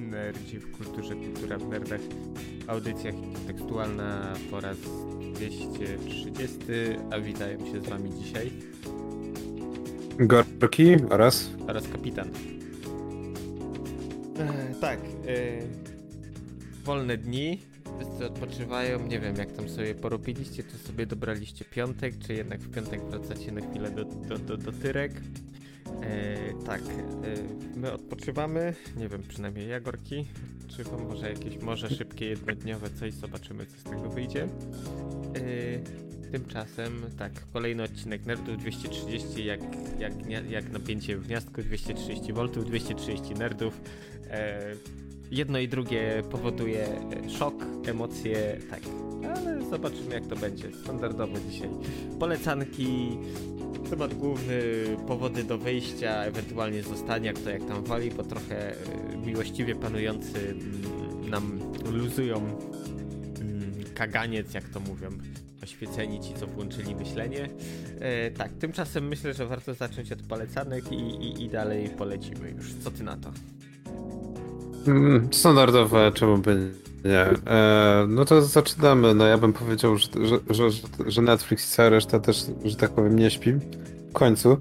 Nerdzi w kulturze, kultura w nerdach. Audycja tekstualna po raz 230, a witają się z wami dzisiaj Gorki oraz oraz kapitan. E, tak, e, wolne dni, wszyscy odpoczywają, nie wiem jak tam sobie porobiliście, czy sobie dobraliście piątek, czy jednak w piątek wracacie na chwilę do, do, do, do Tyrek. E, tak, e, my odpoczywamy, nie wiem, przynajmniej ja Gorki, czy wam może jakieś, może szybkie, jednodniowe coś, zobaczymy co z tego wyjdzie. E, Tymczasem, tak, kolejny odcinek Nerdów 230, jak, jak, jak napięcie w gniazdku, 230 V, 230 Nerdów. E, jedno i drugie powoduje e, szok, emocje, tak, ale zobaczymy jak to będzie. Standardowo dzisiaj. Polecanki, temat główny, powody do wyjścia, ewentualnie zostania, kto jak tam wali, bo trochę e, miłościwie panujący mm, nam luzują mm, kaganiec, jak to mówią oświeceni ci, co włączyli myślenie. E, tak, tymczasem myślę, że warto zacząć od polecanek i, i, i dalej polecimy już. Co ty na to? Mm, standardowe, czemu by nie. E, no to zaczynamy. No ja bym powiedział, że, że, że, że Netflix i cała reszta też, że tak powiem, nie śpi w końcu.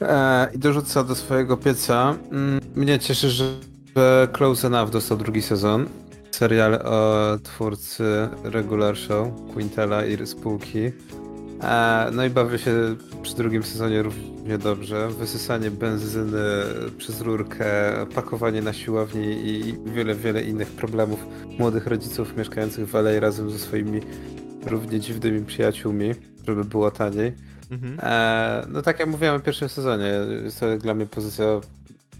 E, I dorzuca do swojego pieca. Mm, mnie cieszy, że Close Enough dostał drugi sezon serial o twórcy Regular Show, Quintela i spółki. No i bawię się przy drugim sezonie równie dobrze. Wysysanie benzyny przez rurkę, pakowanie na siłowni i wiele, wiele innych problemów młodych rodziców mieszkających w LA razem ze swoimi równie dziwnymi przyjaciółmi, żeby było taniej. Mhm. E, no tak jak mówiłem w pierwszym sezonie, jest to dla mnie pozycja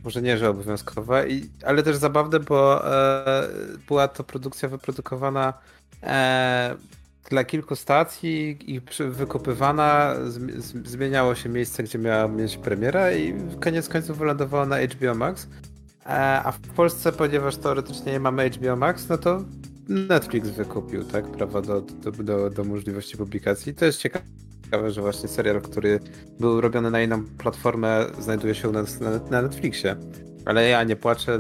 może nie, że obowiązkowa, i, ale też zabawne, bo e, była to produkcja wyprodukowana e, dla kilku stacji i wykopywana, zmieniało się miejsce, gdzie miała mieć premiera i koniec końców wylądowała na HBO Max. E, a w Polsce, ponieważ teoretycznie nie mamy HBO Max, no to Netflix wykupił tak, prawo do, do, do, do możliwości publikacji. To jest ciekawe że właśnie serial, który był robiony na inną platformę, znajduje się na, na, na Netflixie. Ale ja nie płaczę,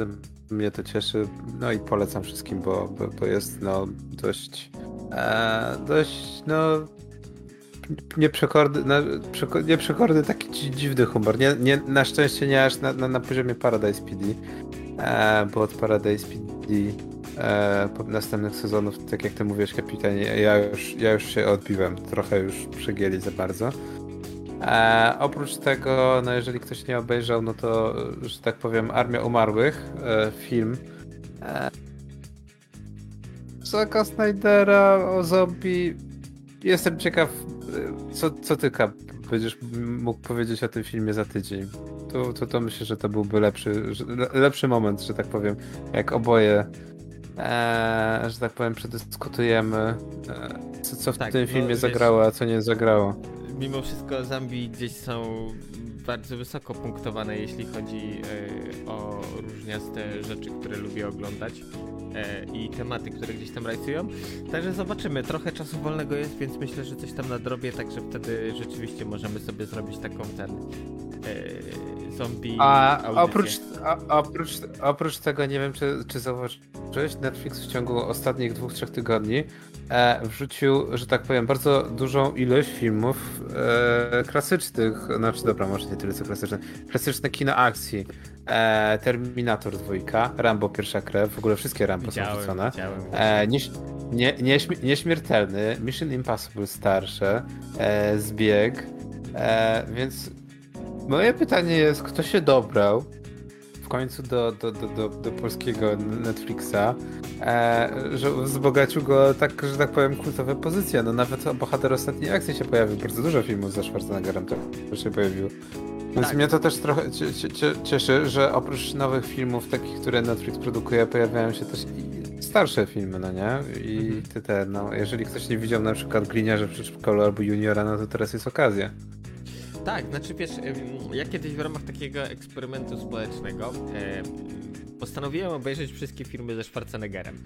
mnie to cieszy, no i polecam wszystkim, bo, bo, bo jest no dość, e, dość no no, nieprzekorny taki dziwny humor. Nie, nie, na szczęście nie aż na, na, na poziomie Paradise PD, e, bo od Paradise PD e, następnych sezonów, tak jak ty mówisz, kapitanie, ja już, ja już się odbiłem, trochę już przegieli za bardzo. E, oprócz tego, no jeżeli ktoś nie obejrzał, no to, że tak powiem, Armia Umarłych, e, film. E, Zaka Snydera o zombie. Jestem ciekaw, e, co, co ty będziesz mógł powiedzieć o tym filmie za tydzień. To, to, to myślę, że to byłby lepszy, lepszy moment, że tak powiem, jak oboje e, że tak powiem, przedyskutujemy, e, co, co w tak, tym no, filmie wiesz, zagrało, a co nie zagrało. Mimo wszystko Zambii gdzieś są bardzo wysoko punktowane, jeśli chodzi e, o różniaste rzeczy, które lubię oglądać e, i tematy, które gdzieś tam rajcują. Także zobaczymy. Trochę czasu wolnego jest, więc myślę, że coś tam nadrobię, także wtedy rzeczywiście możemy sobie zrobić taką ten e, zombie. A oprócz, a, oprócz, oprócz tego nie wiem, czy, czy zauważyłeś, Netflix w ciągu ostatnich dwóch, trzech tygodni e, wrzucił, że tak powiem, bardzo dużą ilość filmów e, klasycznych, znaczy dobra, może nie tyle co klasyczne, klasyczne kino akcji. E, Terminator 2, Rambo pierwsza krew, w ogóle wszystkie Rambo widziałem, są wrzucone. E, nie, nie, nie, nieśmiertelny, Mission Impossible starsze, e, Zbieg, e, więc Moje pytanie jest, kto się dobrał w końcu do, do, do, do, do polskiego Netflixa, e, że wzbogacił go tak, że tak powiem, kultowe pozycje. No nawet bohater ostatniej akcji się pojawił, bardzo dużo filmów ze Schwarzeneggerem to się pojawiło. Więc tak. mnie to też trochę cieszy, że oprócz nowych filmów, takich, które Netflix produkuje, pojawiają się też starsze filmy, no nie? I mhm. te, te, no, jeżeli ktoś nie widział na przykład Gliniarza w przedszkolu albo Juniora, no to teraz jest okazja. Tak, znaczy wiesz, ja kiedyś w ramach takiego eksperymentu społecznego postanowiłem obejrzeć wszystkie filmy ze Schwarzeneggerem.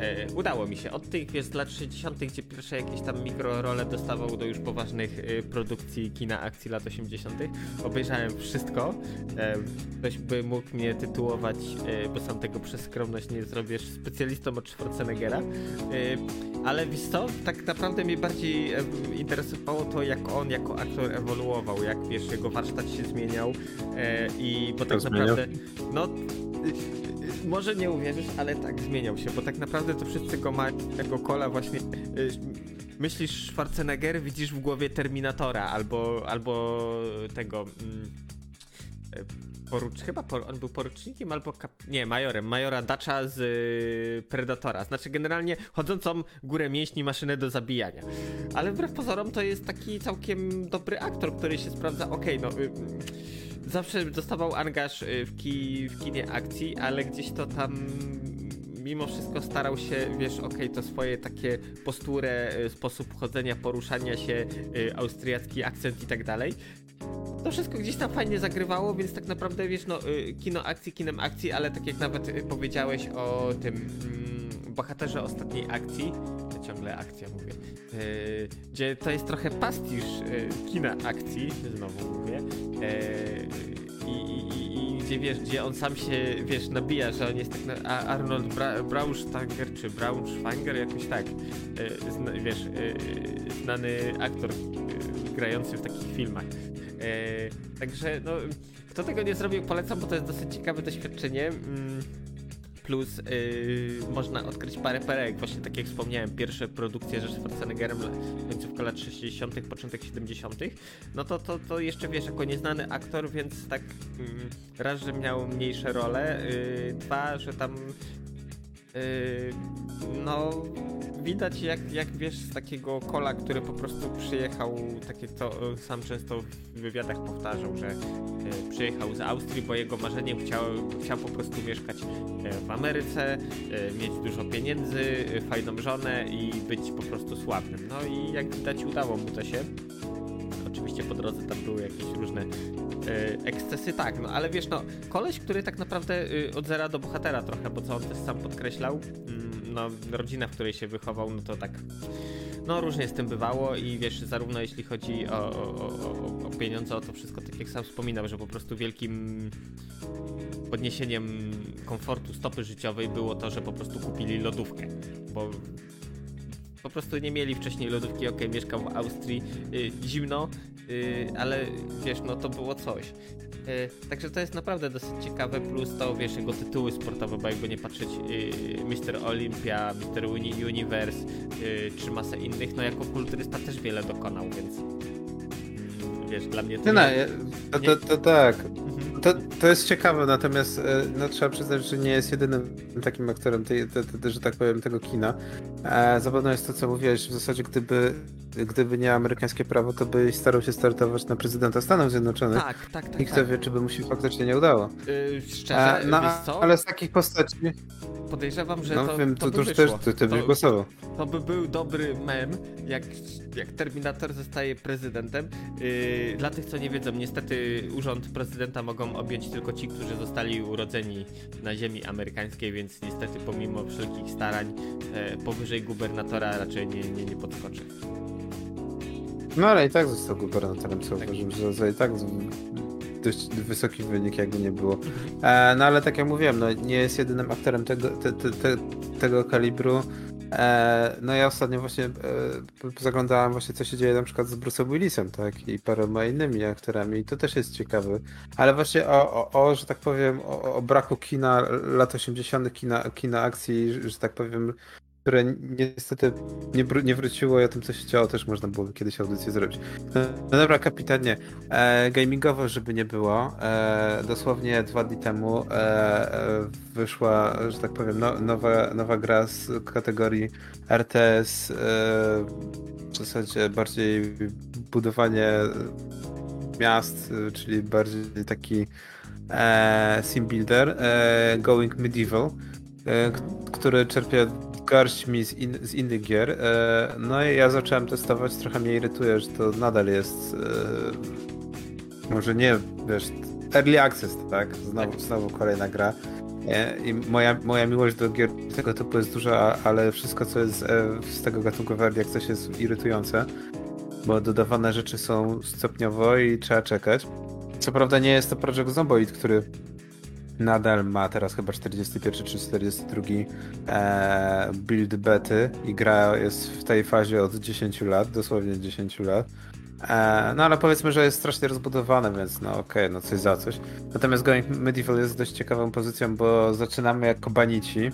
E, udało mi się. Od tych wiesz, z lat 60., gdzie pierwsze jakieś tam mikrorole dostawał do już poważnych e, produkcji kina akcji lat 80., obejrzałem wszystko. E, ktoś by mógł mnie tytułować, e, bo sam tego przez skromność nie zrobisz, specjalistą od Schwarzeneggera. E, ale wiesz co, tak naprawdę mnie bardziej interesowało to, jak on jako aktor ewoluował, jak wiesz, jego warsztat się zmieniał e, i bo tak naprawdę, no może nie uwierzysz, ale tak zmieniał się, bo tak naprawdę to wszyscy go mają tego kola właśnie. y, Myślisz Schwarzenegger, widzisz w głowie Terminatora albo, albo tego. Mm, porucz, chyba por, on był porucznikiem albo kap, nie, majorem, majora Dacza z y, Predatora. Znaczy generalnie chodzącą górę mięśni maszynę do zabijania. Ale wbrew pozorom to jest taki całkiem dobry aktor, który się sprawdza. Okej, no. Y, zawsze dostawał angaż y, w, ki, w kinie akcji, ale gdzieś to tam mimo wszystko starał się, wiesz, okej, to swoje takie posturę, y, sposób chodzenia, poruszania się, y, austriacki akcent i tak dalej. To wszystko gdzieś tam fajnie zagrywało, więc tak naprawdę, wiesz, no, y, kino akcji, kinem akcji, ale tak jak nawet y, powiedziałeś o tym mm, bohaterze ostatniej akcji, ciągle akcja mówię, y, gdzie to jest trochę pastisz y, kina akcji, znowu mówię, y, i, i, i, gdzie wiesz, gdzie on sam się, wiesz, nabija, że on jest tak, na, Arnold Bra Braunschweiger, czy Braunschweiger, jakoś tak, y, zna, wiesz, znany aktor grający w takich filmach. E, także, no, kto tego nie zrobił, polecam, bo to jest dosyć ciekawe doświadczenie. Mm, Plus y, można odkryć parę perek, właśnie tak jak wspomniałem, pierwsze produkcje ze Schwarzeneggerem, końcówka lat 60., początek 70., no to, to, to jeszcze wiesz, jako nieznany aktor, więc tak mm, raz, że miał mniejsze role, y, dwa, że tam no widać jak, jak wiesz z takiego kola, który po prostu przyjechał, takie to y, sam często w wywiadach powtarzał, że y, przyjechał z Austrii, bo jego marzeniem chciał, chciał po prostu mieszkać y, w Ameryce, mieć dużo pieniędzy, fajną żonę i być po prostu sławnym. No i jak widać udało mu to się. Oczywiście po drodze tam były jakieś różne y, ekscesy, tak, no ale wiesz, no, koleś, który tak naprawdę y, od zera do bohatera trochę, bo co on też sam podkreślał, mm, no, rodzina, w której się wychował, no to tak, no różnie z tym bywało i wiesz, zarówno jeśli chodzi o, o, o, o- pieniądze, o to wszystko, tak jak sam wspominał, że po prostu wielkim podniesieniem komfortu stopy życiowej było to, że po prostu kupili lodówkę, bo po prostu nie mieli wcześniej lodówki, okej, mieszkał w Austrii, y, zimno, y, ale wiesz, no to było coś. Y, także to jest naprawdę dosyć ciekawe, plus to, wiesz, jego tytuły sportowe, bo jakby nie patrzeć, y, Mr. Olympia, Mr. Uni Universe, y, czy masę innych, no jako kulturysta też wiele dokonał, więc wiesz, dla mnie to Nie, no, nie- to, to, to tak. To, to jest ciekawe, natomiast e, no, trzeba przyznać, że nie jest jedynym takim aktorem, tej, te, te, że tak powiem, tego kina. E, zabawne jest to, co mówiłeś, w zasadzie gdyby, gdyby nie amerykańskie prawo, to byś starał się startować na prezydenta Stanów Zjednoczonych. Tak, tak, tak. I kto tak. wie, czy by mu się faktycznie nie udało. Y, szczerze, no, ale z takich postaci, Podejrzewam, że no to, wiem, to, to, by to już wyszło. też ty, ty byś To- głosował. To by był dobry mem, jak, jak Terminator zostaje prezydentem. Yy, dla tych, co nie wiedzą, niestety urząd prezydenta mogą objąć tylko ci, którzy zostali urodzeni na ziemi amerykańskiej, więc niestety pomimo wszelkich starań e, powyżej gubernatora raczej nie, nie, nie podskoczy. No ale i tak został gubernatorem, co Tak. że i tak dość wysoki wynik, jakby nie było. E, no ale tak jak mówiłem, no, nie jest jedynym aktorem tego, te, te, te, tego kalibru. E, no ja ostatnio właśnie e, zaglądałem właśnie co się dzieje na przykład z Bruce'em Willisem, tak, i paroma innymi aktorami i to też jest ciekawe. Ale właśnie o, o, o że tak powiem, o, o braku kina lat 80., kina, kina akcji, że tak powiem, które niestety nie, nie wróciło i o tym, co się działo, też można byłoby kiedyś audycję zrobić. No, dobra, kapitanie. E, gamingowo, żeby nie było, e, dosłownie dwa dni temu e, e, wyszła, że tak powiem, no, nowa, nowa gra z kategorii RTS, e, w zasadzie bardziej budowanie miast, czyli bardziej taki e, sim builder, e, Going Medieval, który czerpie garśćmi z, in, z innych gier. E, no i ja zacząłem testować, trochę mnie irytuje, że to nadal jest e, może nie, wiesz, Early Access, tak? Znowu, znowu kolejna gra. E, I moja, moja miłość do gier tego typu jest duża, ale wszystko, co jest z tego gatunku w Early Access jest irytujące, bo dodawane rzeczy są stopniowo i trzeba czekać. Co prawda nie jest to Project Zomboid, który nadal ma teraz chyba 41 czy 42 e, build bety i gra jest w tej fazie od 10 lat, dosłownie 10 lat. E, no ale powiedzmy, że jest strasznie rozbudowane, więc no okej, no coś za coś. Natomiast Going Medieval jest dość ciekawą pozycją, bo zaczynamy jako banici.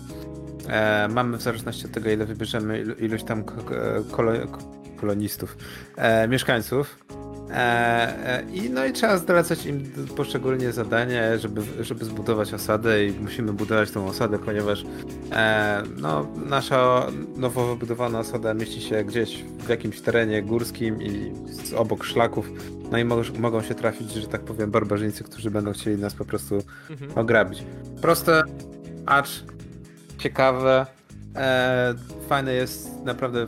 E, mamy w zależności od tego, ile wybierzemy ilu, iluś tam kolo, kolonistów, e, mieszkańców. E, e, I no i trzeba zlecać im poszczególnie zadanie, żeby, żeby zbudować osadę i musimy budować tą osadę, ponieważ e, no, nasza nowo wybudowana osada mieści się gdzieś w jakimś terenie górskim i z, obok szlaków. No i mo mogą się trafić, że tak powiem, barbarzyńcy, którzy będą chcieli nas po prostu Mhm. ograbić. Proste, acz ciekawe. E, fajne jest naprawdę.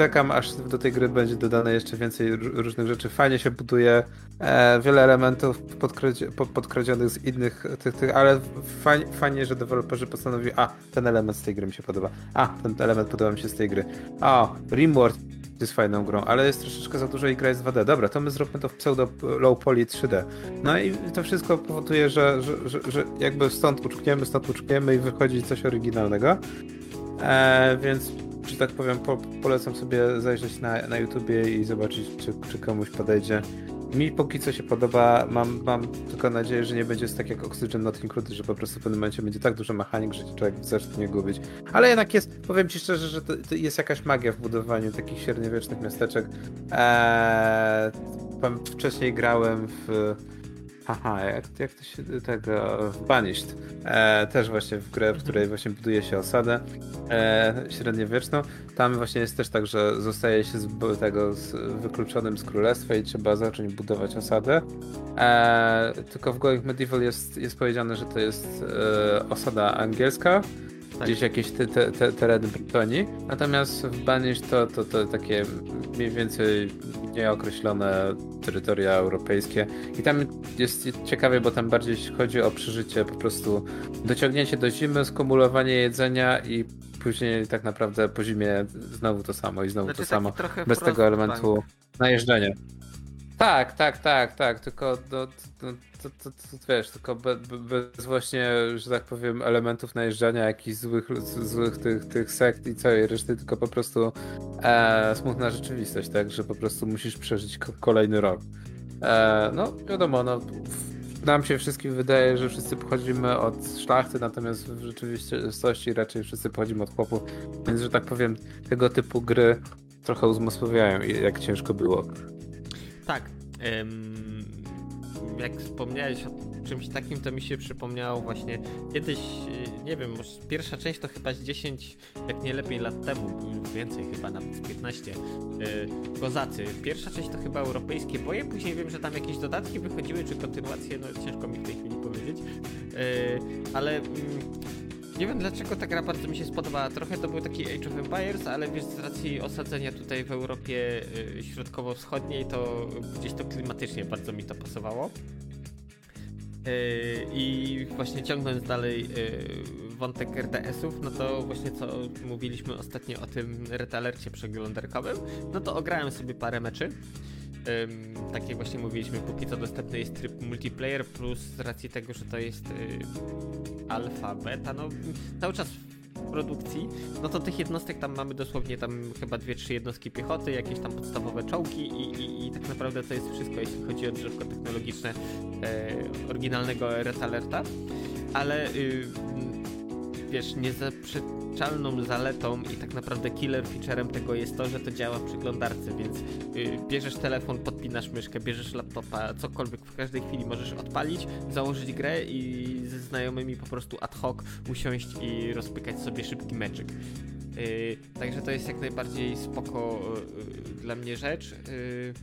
Czekam, aż do tej gry będzie dodane jeszcze więcej różnych rzeczy. Fajnie się buduje. E, wiele elementów podkradzie, po- podkradzionych z innych tych, tych ale fajnie, fajnie, że deweloperzy postanowili, a ten element z tej gry mi się podoba, a ten element podoba mi się z tej gry. A, Rimworld jest fajną grą, ale jest troszeczkę za dużo i gra jest 2D. Dobra, to my zróbmy to w pseudo low poly 3D. No i to wszystko powoduje, że, że, że, że jakby stąd uczkniemy, stąd uczkniemy i wychodzi coś oryginalnego. E, więc, że tak powiem, po, polecam sobie zajrzeć na, na YouTubie i zobaczyć, czy, czy komuś podejdzie. Mi póki co się podoba, mam, mam tylko nadzieję, że nie będzie tak jak Oxygen Not Included, że po prostu w pewnym momencie będzie tak dużo mechanik, że człowiek zacznie gubić. Ale jednak jest, powiem ci szczerze, że to, to jest jakaś magia w budowaniu takich średniowiecznych miasteczek. Eee, wcześniej grałem w Haha, jak, jak to się tego. W Banished. E, też właśnie w grę, w której właśnie buduje się osadę e, średniowieczną. Tam właśnie jest też tak, że zostaje się z tego z, wykluczonym z królestwa i trzeba zacząć budować osadę. E, tylko w Going Medieval jest, jest powiedziane, że to jest e, osada angielska. Tak. Gdzieś jakieś te, te, te, tereny Brytonii. Natomiast w Banished to, to, to takie mniej więcej nieokreślone terytoria europejskie. I tam jest ciekawie, bo tam bardziej chodzi o przeżycie, po prostu dociągnięcie do zimy, skumulowanie jedzenia i później tak naprawdę po zimie znowu to samo i znowu Znaczy to samo. Bez tego elementu najeżdżenia. Tak, tak, tak, tak, tylko no, to, to, to, to, wiesz, tylko be, be, bez właśnie, że tak powiem, elementów najeżdżania, jakichś złych, złych tych, tych sekt i całej reszty, tylko po prostu e, smutna rzeczywistość, tak, że po prostu musisz przeżyć ko- kolejny rok. E, no, wiadomo, no, nam się wszystkim wydaje, że wszyscy pochodzimy od szlachty, natomiast w rzeczywistości raczej wszyscy pochodzimy od chłopów, więc, że tak powiem, tego typu gry trochę uzmysławiają, jak ciężko było. Tak. jak wspomniałeś o czymś takim, to mi się przypomniało właśnie kiedyś, e, nie wiem, pierwsza część to chyba z 10, jak nie lepiej lat temu, więcej chyba, nawet z 15. e, Kozacy. Pierwsza część to chyba europejskie boje, później wiem, że tam jakieś dodatki wychodziły, czy kontynuacje, no ciężko mi w tej chwili powiedzieć. E, Ale mm, nie wiem dlaczego ta gra bardzo mi się spodobała. Trochę to był taki Age of Empires, ale wiesz, z racji osadzenia tutaj w Europie y, środkowo-wschodniej, to gdzieś to klimatycznie bardzo mi to pasowało. Y, I właśnie ciągnąc dalej y, wątek RDS-ów, no to właśnie co mówiliśmy ostatnio o tym retalercie przeglądarkowym, no to ograłem sobie parę meczy. Tak jak właśnie mówiliśmy, póki co dostępny jest tryb multiplayer, plus z racji tego, że to jest y, alfa, beta, no cały czas produkcji, no to tych jednostek tam mamy dosłownie tam chyba dwie, trzy jednostki piechoty, jakieś tam podstawowe czołgi i, i, i tak naprawdę to jest wszystko, jeśli chodzi o drzewko technologiczne e, oryginalnego Red Alerta, ale y, wiesz, niezaprzeczalną zaletą i tak naprawdę killer featurem tego jest to, że to działa w przeglądarce, więc y, bierzesz telefon, podpinasz myszkę, bierzesz laptopa, cokolwiek w każdej chwili możesz odpalić, założyć grę i ze znajomymi po prostu ad hoc usiąść i rozpykać sobie szybki meczyk. Y, także to jest jak najbardziej spoko y, dla mnie rzecz. Y,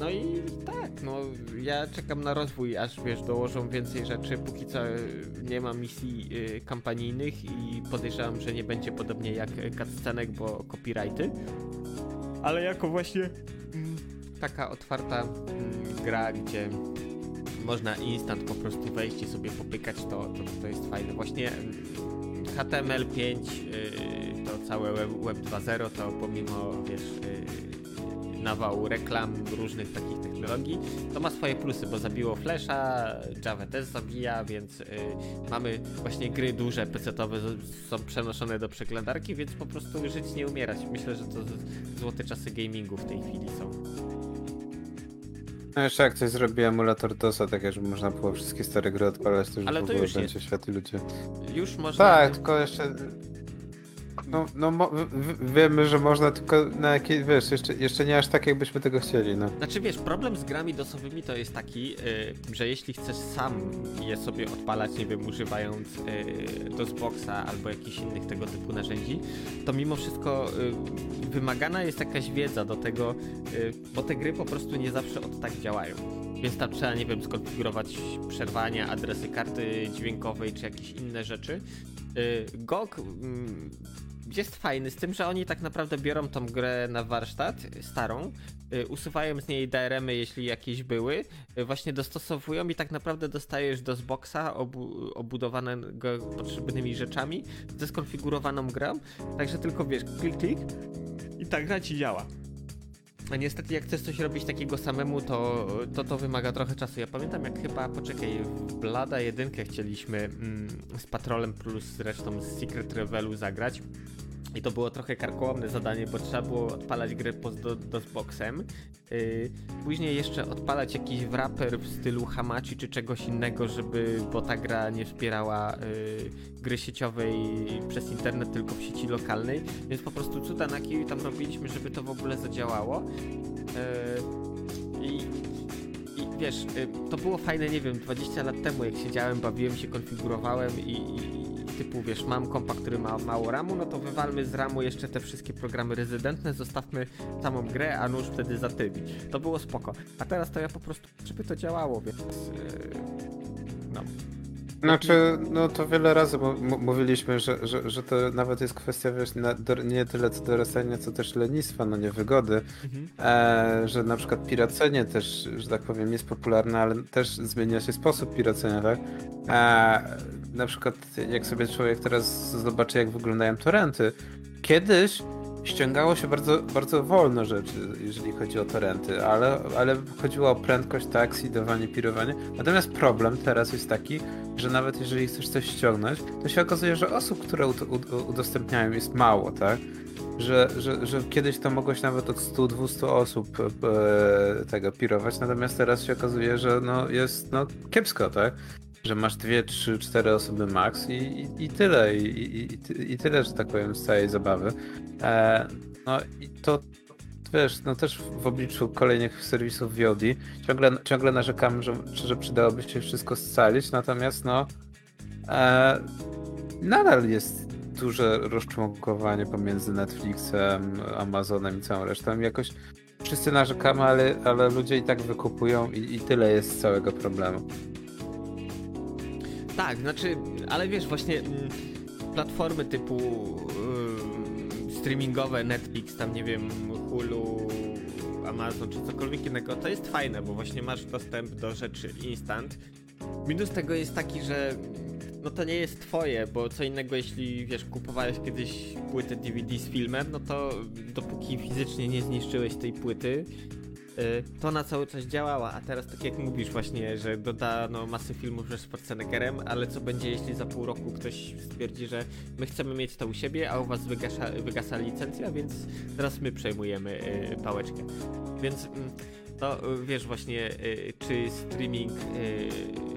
no i tak, no ja czekam na rozwój, aż wiesz, dołożą więcej rzeczy. Póki co y, nie ma misji y, kampanijnych i podejrzewam, że nie będzie podobnie jak y, cutscenek, bo copyrighty. Ale jako właśnie mm, taka otwarta mm, gra, gdzie można instant po prostu wejść i sobie popykać, to, to, to jest fajne. Właśnie HTML5, yy, to całe Web, web 2.0, to pomimo, wiesz, yy, nawału reklam, różnych takich technologii, to ma swoje plusy, bo zabiło Flasha, Java też zabija, więc yy, mamy właśnie gry duże, PC-owe są przenoszone do przeglądarki, więc po prostu żyć nie umierać. Myślę, że to złote czasy gamingu w tej chwili są. No jeszcze jak ktoś zrobi emulator DOSa, tak żeby można było wszystkie stare gry odpalać, to już Ale w to ogóle już będzie świat i ludzie. Już można... Tak, tylko jeszcze... No, no w- wiemy, że można tylko na jakiej, wiesz, jeszcze, jeszcze nie aż tak, jakbyśmy tego chcieli, no. Znaczy wiesz, problem z grami dosowymi to jest taki, yy, że jeśli chcesz sam je sobie odpalać, nie wiem, używając yy, DOSBoxa albo jakichś innych tego typu narzędzi, to mimo wszystko yy, wymagana jest jakaś wiedza do tego, yy, bo te gry po prostu nie zawsze od tak działają. Więc tam trzeba, nie wiem, skonfigurować przerwania, adresy karty dźwiękowej czy jakieś inne rzeczy. Yy, GOG mm, jest fajny z tym, że oni tak naprawdę biorą tą grę na warsztat starą, y, usuwają z niej DRM-y, jeśli jakieś były, y, właśnie dostosowują i tak naprawdę dostajesz do Xboxa obu obudowanego potrzebnymi rzeczami ze skonfigurowaną grą, także tylko wiesz, klik, klik i ta gra ci działa. A niestety jak chcesz coś robić takiego samemu, to, to to wymaga trochę czasu. Ja pamiętam jak chyba, poczekaj, w Blada jedynkę chcieliśmy mm, z Patrolem plus zresztą z Secret Revelu zagrać. I to było trochę karkołomne zadanie, bo trzeba było odpalać grę pod do, DOSBoxem. Yy, później jeszcze odpalać jakiś wrapper w stylu Hamachi czy czegoś innego, żeby, bo ta gra nie wspierała yy, gry sieciowej przez internet, tylko w sieci lokalnej. Więc po prostu cuda na kiju tam robiliśmy, żeby to w ogóle zadziałało. Yy, I i wiesz, yy, to było fajne, nie wiem, 20 lat temu, jak siedziałem, bawiłem się, konfigurowałem i, i typu, wiesz, mam kompa, który ma mało ramu, no to wywalmy z ramu jeszcze te wszystkie programy rezydentne, zostawmy samą grę, a nóż wtedy za tymi. To było spoko. A teraz to ja po prostu, żeby to działało, więc... Yy, no. Znaczy, no to wiele razy mówiliśmy, że, że, że to nawet jest kwestia, wiesz, do, nie tyle co dorastania, co też lenistwa, no niewygody, mhm. e, że na przykład piracenie też, że tak powiem, jest popularne, ale też zmienia się sposób piracenia, tak? E, na przykład jak sobie człowiek teraz zobaczy, jak wyglądają torrenty, kiedyś ściągało się bardzo, bardzo wolno rzeczy, jeżeli chodzi o torrenty, ale, ale chodziło o prędkość, tak, seedowanie, pirowanie. Natomiast problem teraz jest taki, że nawet jeżeli chcesz coś ściągnąć, to się okazuje, że osób, które udostępniają jest mało, tak? Że, że, że kiedyś to mogłeś nawet od 100-200 osób e, tego pirować, natomiast teraz się okazuje, że no jest no kiepsko, tak? Że masz dwie, trzy, cztery osoby max i, i, i tyle. I, i, tyle, że tak powiem, z całej zabawy. E, no i to wiesz, no też w obliczu kolejnych serwisów VOD ciągle, ciągle narzekamy, że, że przydałoby się wszystko scalić, natomiast no e, nadal jest duże rozczłonkowanie pomiędzy Netflixem, Amazonem i całą resztą. Jakoś wszyscy narzekamy, ale, ale ludzie i tak wykupują i, i tyle jest całego problemu. Tak, znaczy, ale wiesz, właśnie mm, platformy typu y, streamingowe, Netflix, tam nie wiem, Hulu, Amazon czy cokolwiek innego, to jest fajne, bo właśnie masz dostęp do rzeczy instant. Minus tego jest taki, że no to nie jest twoje, bo co innego jeśli, wiesz, kupowałeś kiedyś płytę DVD z filmem, no to dopóki fizycznie nie zniszczyłeś tej płyty, to na cały czas działała, a teraz tak jak mówisz właśnie, że dodano masy filmów ze Schwarzeneggerem, ale co będzie jeśli za pół roku ktoś stwierdzi, że my chcemy mieć to u siebie, a u was wygasa, wygasa licencja, więc teraz my przejmujemy y, pałeczkę. Więc mm, to y, wiesz właśnie, czy streaming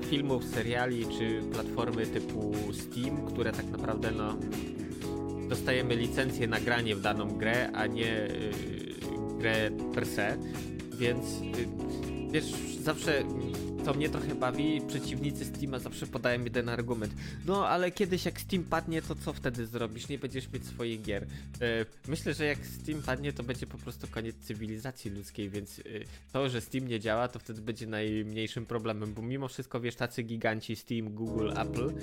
filmów, seriali, czy platformy typu Steam, które tak naprawdę no dostajemy licencję na granie w daną grę, a nie grę per se, więc y, wiesz, zawsze to mnie trochę bawi. Przeciwnicy Steama zawsze podają jeden argument. No, ale kiedyś jak Steam padnie, to co wtedy zrobisz? Nie będziesz mieć swoich gier. Y, myślę, że jak Steam padnie, to będzie po prostu koniec cywilizacji ludzkiej, więc y, to, że Steam nie działa, to wtedy będzie najmniejszym problemem, bo mimo wszystko, wiesz, tacy giganci Steam, Google, Apple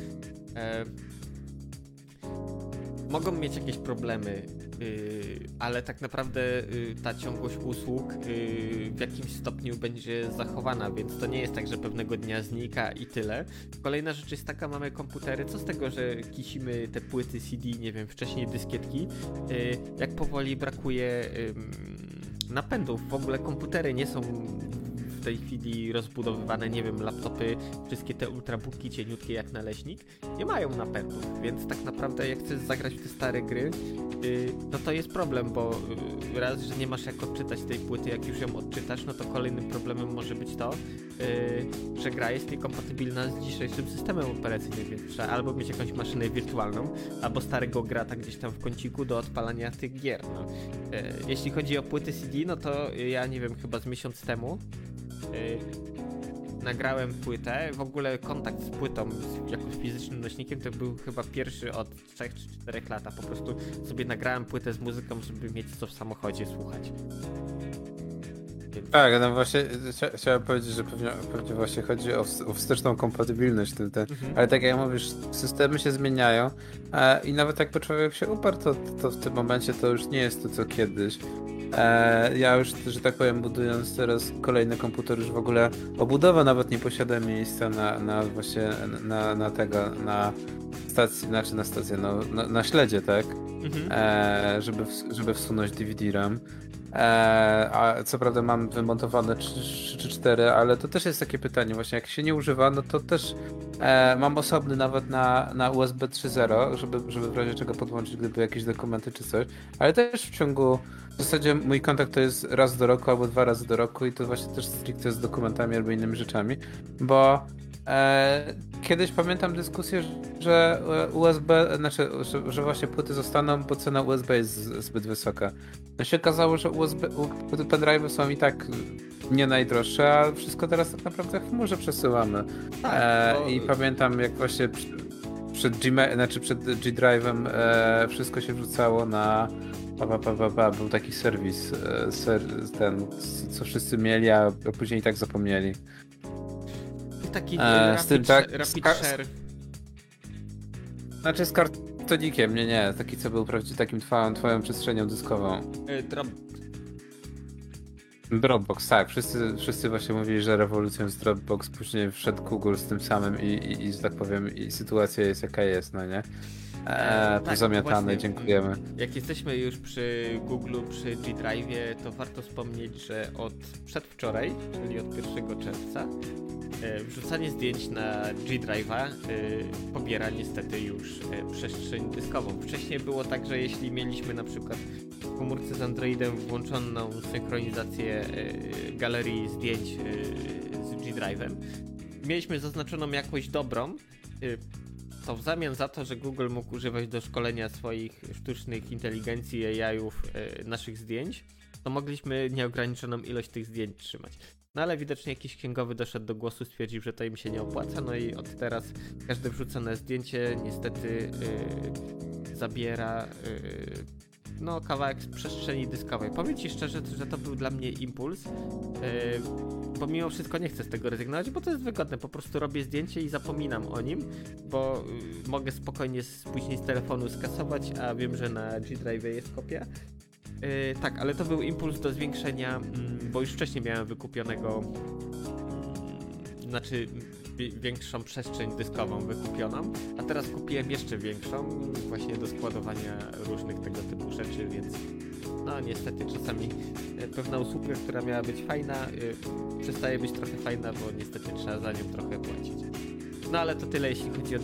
mogą mieć jakieś problemy, yy, ale tak naprawdę yy, ta ciągłość usług yy, w jakimś stopniu będzie zachowana, więc to nie jest tak, że pewnego dnia znika i tyle. Kolejna rzecz jest taka, mamy komputery, co z tego, że kisimy te płyty CD, nie wiem, wcześniej dyskietki, yy, jak powoli brakuje napędów, w ogóle komputery nie są w tej chwili rozbudowywane, nie wiem, laptopy, wszystkie te ultrabooki cieniutkie jak naleśnik, nie mają napędów, więc tak naprawdę jak chcesz zagrać w te stare gry, yy, no to jest problem, bo yy, raz, że nie masz jak odczytać tej płyty, jak już ją odczytasz, no to kolejnym problemem może być to, yy, że gra jest niekompatybilna z dzisiejszym systemem operacyjnym, więc trzeba albo mieć jakąś maszynę wirtualną, albo starego grata gdzieś tam w kąciku do odpalania tych gier. No. Jeśli chodzi o płyty CD, no to ja nie wiem, chyba z miesiąc temu nagrałem płytę. W ogóle kontakt z płytą z, jako z fizycznym nośnikiem to był chyba pierwszy od 3 czy 4 lat. Po prostu sobie nagrałem płytę z muzyką, żeby mieć co w samochodzie słuchać. Więc... Tak, no właśnie chciałem powiedzieć, że pewnie, pewnie właśnie chodzi o, o wsteczną kompatybilność, ten, ten. Mhm. ale tak jak mówisz, systemy się zmieniają e, i nawet jakby człowiek się uparł, to, to w tym momencie to już nie jest to co kiedyś. E, ja już, że tak powiem, budując teraz kolejny komputer, już w ogóle obudowa nawet nie posiada miejsca na, na właśnie na, na tego, na stacji, znaczy na stację, no, na, na śledzie, tak? Mhm. E, żeby, żeby wsunąć DVD-RAM. E, a co prawda mam wymontowane 3 czy 4, ale to też jest takie pytanie, właśnie jak się nie używa, no to też e, mam osobny nawet na, na USB 3.0, żeby, żeby w razie czego podłączyć, gdyby jakieś dokumenty czy coś, ale też w ciągu, w zasadzie mój kontakt to jest raz do roku albo dwa razy do roku i to właśnie też stricte z dokumentami albo innymi rzeczami, bo E, kiedyś pamiętam dyskusję, że USB, znaczy, że, że, właśnie płyty zostaną, bo cena USB jest zbyt wysoka. No się okazało, że USB, pendrive są i tak nie najdroższe, a wszystko teraz tak naprawdę w chmurze przesyłamy. Tak, e, I pamiętam jak właśnie przed, G, znaczy przed G-Drive'em e, wszystko się wrzucało na pa, pa, pa, pa, był taki serwis, e, ser, ten, co wszyscy mieli, a później i tak zapomnieli taki e, rapid, z tym, tak, rapid share. Znaczy z kartonikiem, nie, nie. Taki, co był prawdziwie takim twoją, twoją przestrzenią dyskową. E, drop... Dropbox, tak. Wszyscy, wszyscy właśnie mówili, że rewolucją z Dropbox, później wszedł Google z tym samym i, i, i że tak powiem, i sytuacja jest jaka jest, no nie? Eee, tak, pozamiatane, dziękujemy. Jak jesteśmy już przy Google, przy G-Drive, to warto wspomnieć, że od przedwczoraj, czyli od 1 czerwca, E, wrzucanie zdjęć na G-Drive'a e, pobiera niestety już przestrzeń dyskową. Wcześniej było tak, że jeśli mieliśmy na przykład w komórce z Androidem włączoną synchronizację galerii zdjęć z G-Drive'em, mieliśmy zaznaczoną jakość dobrą, to w zamian za to, że Google mógł używać do szkolenia swoich sztucznych inteligencji AI-ów naszych zdjęć, to mogliśmy nieograniczoną ilość tych zdjęć trzymać. No ale widocznie jakiś księgowy doszedł do głosu, stwierdził, że to im się nie opłaca, no i od teraz każde wrzucone zdjęcie niestety yy, zabiera yy, no, kawałek z przestrzeni dyskowej. Powiem Ci szczerze, że to był dla mnie impuls, yy, bo mimo wszystko nie chcę z tego rezygnować, bo to jest wygodne. Po prostu robię zdjęcie i zapominam o nim, bo yy, mogę spokojnie później z telefonu skasować, a wiem, że na G-Drive jest kopia Yy, tak, ale to był impuls do zwiększenia, mm, bo już wcześniej miałem wykupionego, yy, znaczy większą przestrzeń dyskową wykupioną, a teraz kupiłem jeszcze większą właśnie do składowania różnych tego typu rzeczy, więc no niestety czasami e, pewna usługa, która miała być fajna, yy, przestaje być trochę fajna, bo niestety trzeba za nią trochę płacić. No ale to tyle jeśli chodzi o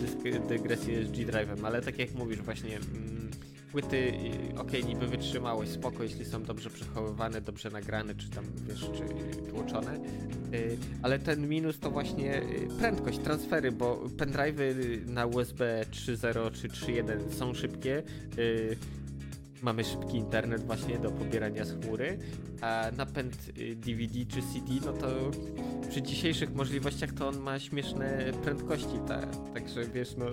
dygresję z G-Drive'em, ale tak jak mówisz właśnie... Płyty, ok, niby wytrzymałość, spoko, jeśli są dobrze przechowywane, dobrze nagrane, czy tam, wiesz, czy tłoczone, y, ale ten minus to właśnie y, prędkość, transfery, bo pendrive'y na USB 3.0 czy 3.1 są szybkie, y, mamy szybki internet właśnie do pobierania z chmury, a napęd DVD czy CD, no to przy dzisiejszych możliwościach to on ma śmieszne prędkości, ta, także wiesz, no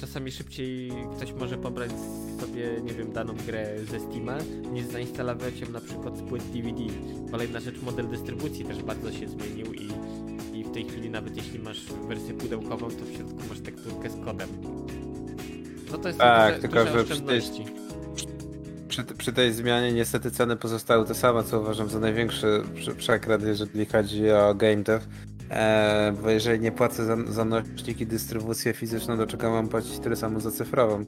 czasami szybciej ktoś może pobrać sobie, nie wiem, daną grę ze Steama, niż zainstalować ją na przykład z płyt DVD. Kolejna rzecz, model dystrybucji też bardzo się zmienił i, i w tej chwili nawet jeśli masz wersję pudełkową, to w środku masz tekturkę z kodem. No to jest Tak, duże, tylko, duże że oszczędności. Przy, przy tej zmianie niestety ceny pozostały te same, co uważam za największy prze- przekręt, jeżeli chodzi o game dev. E, bo jeżeli nie płacę za, za nośnik i dystrybucję fizyczną, to czego mam płacić tyle samo za cyfrową.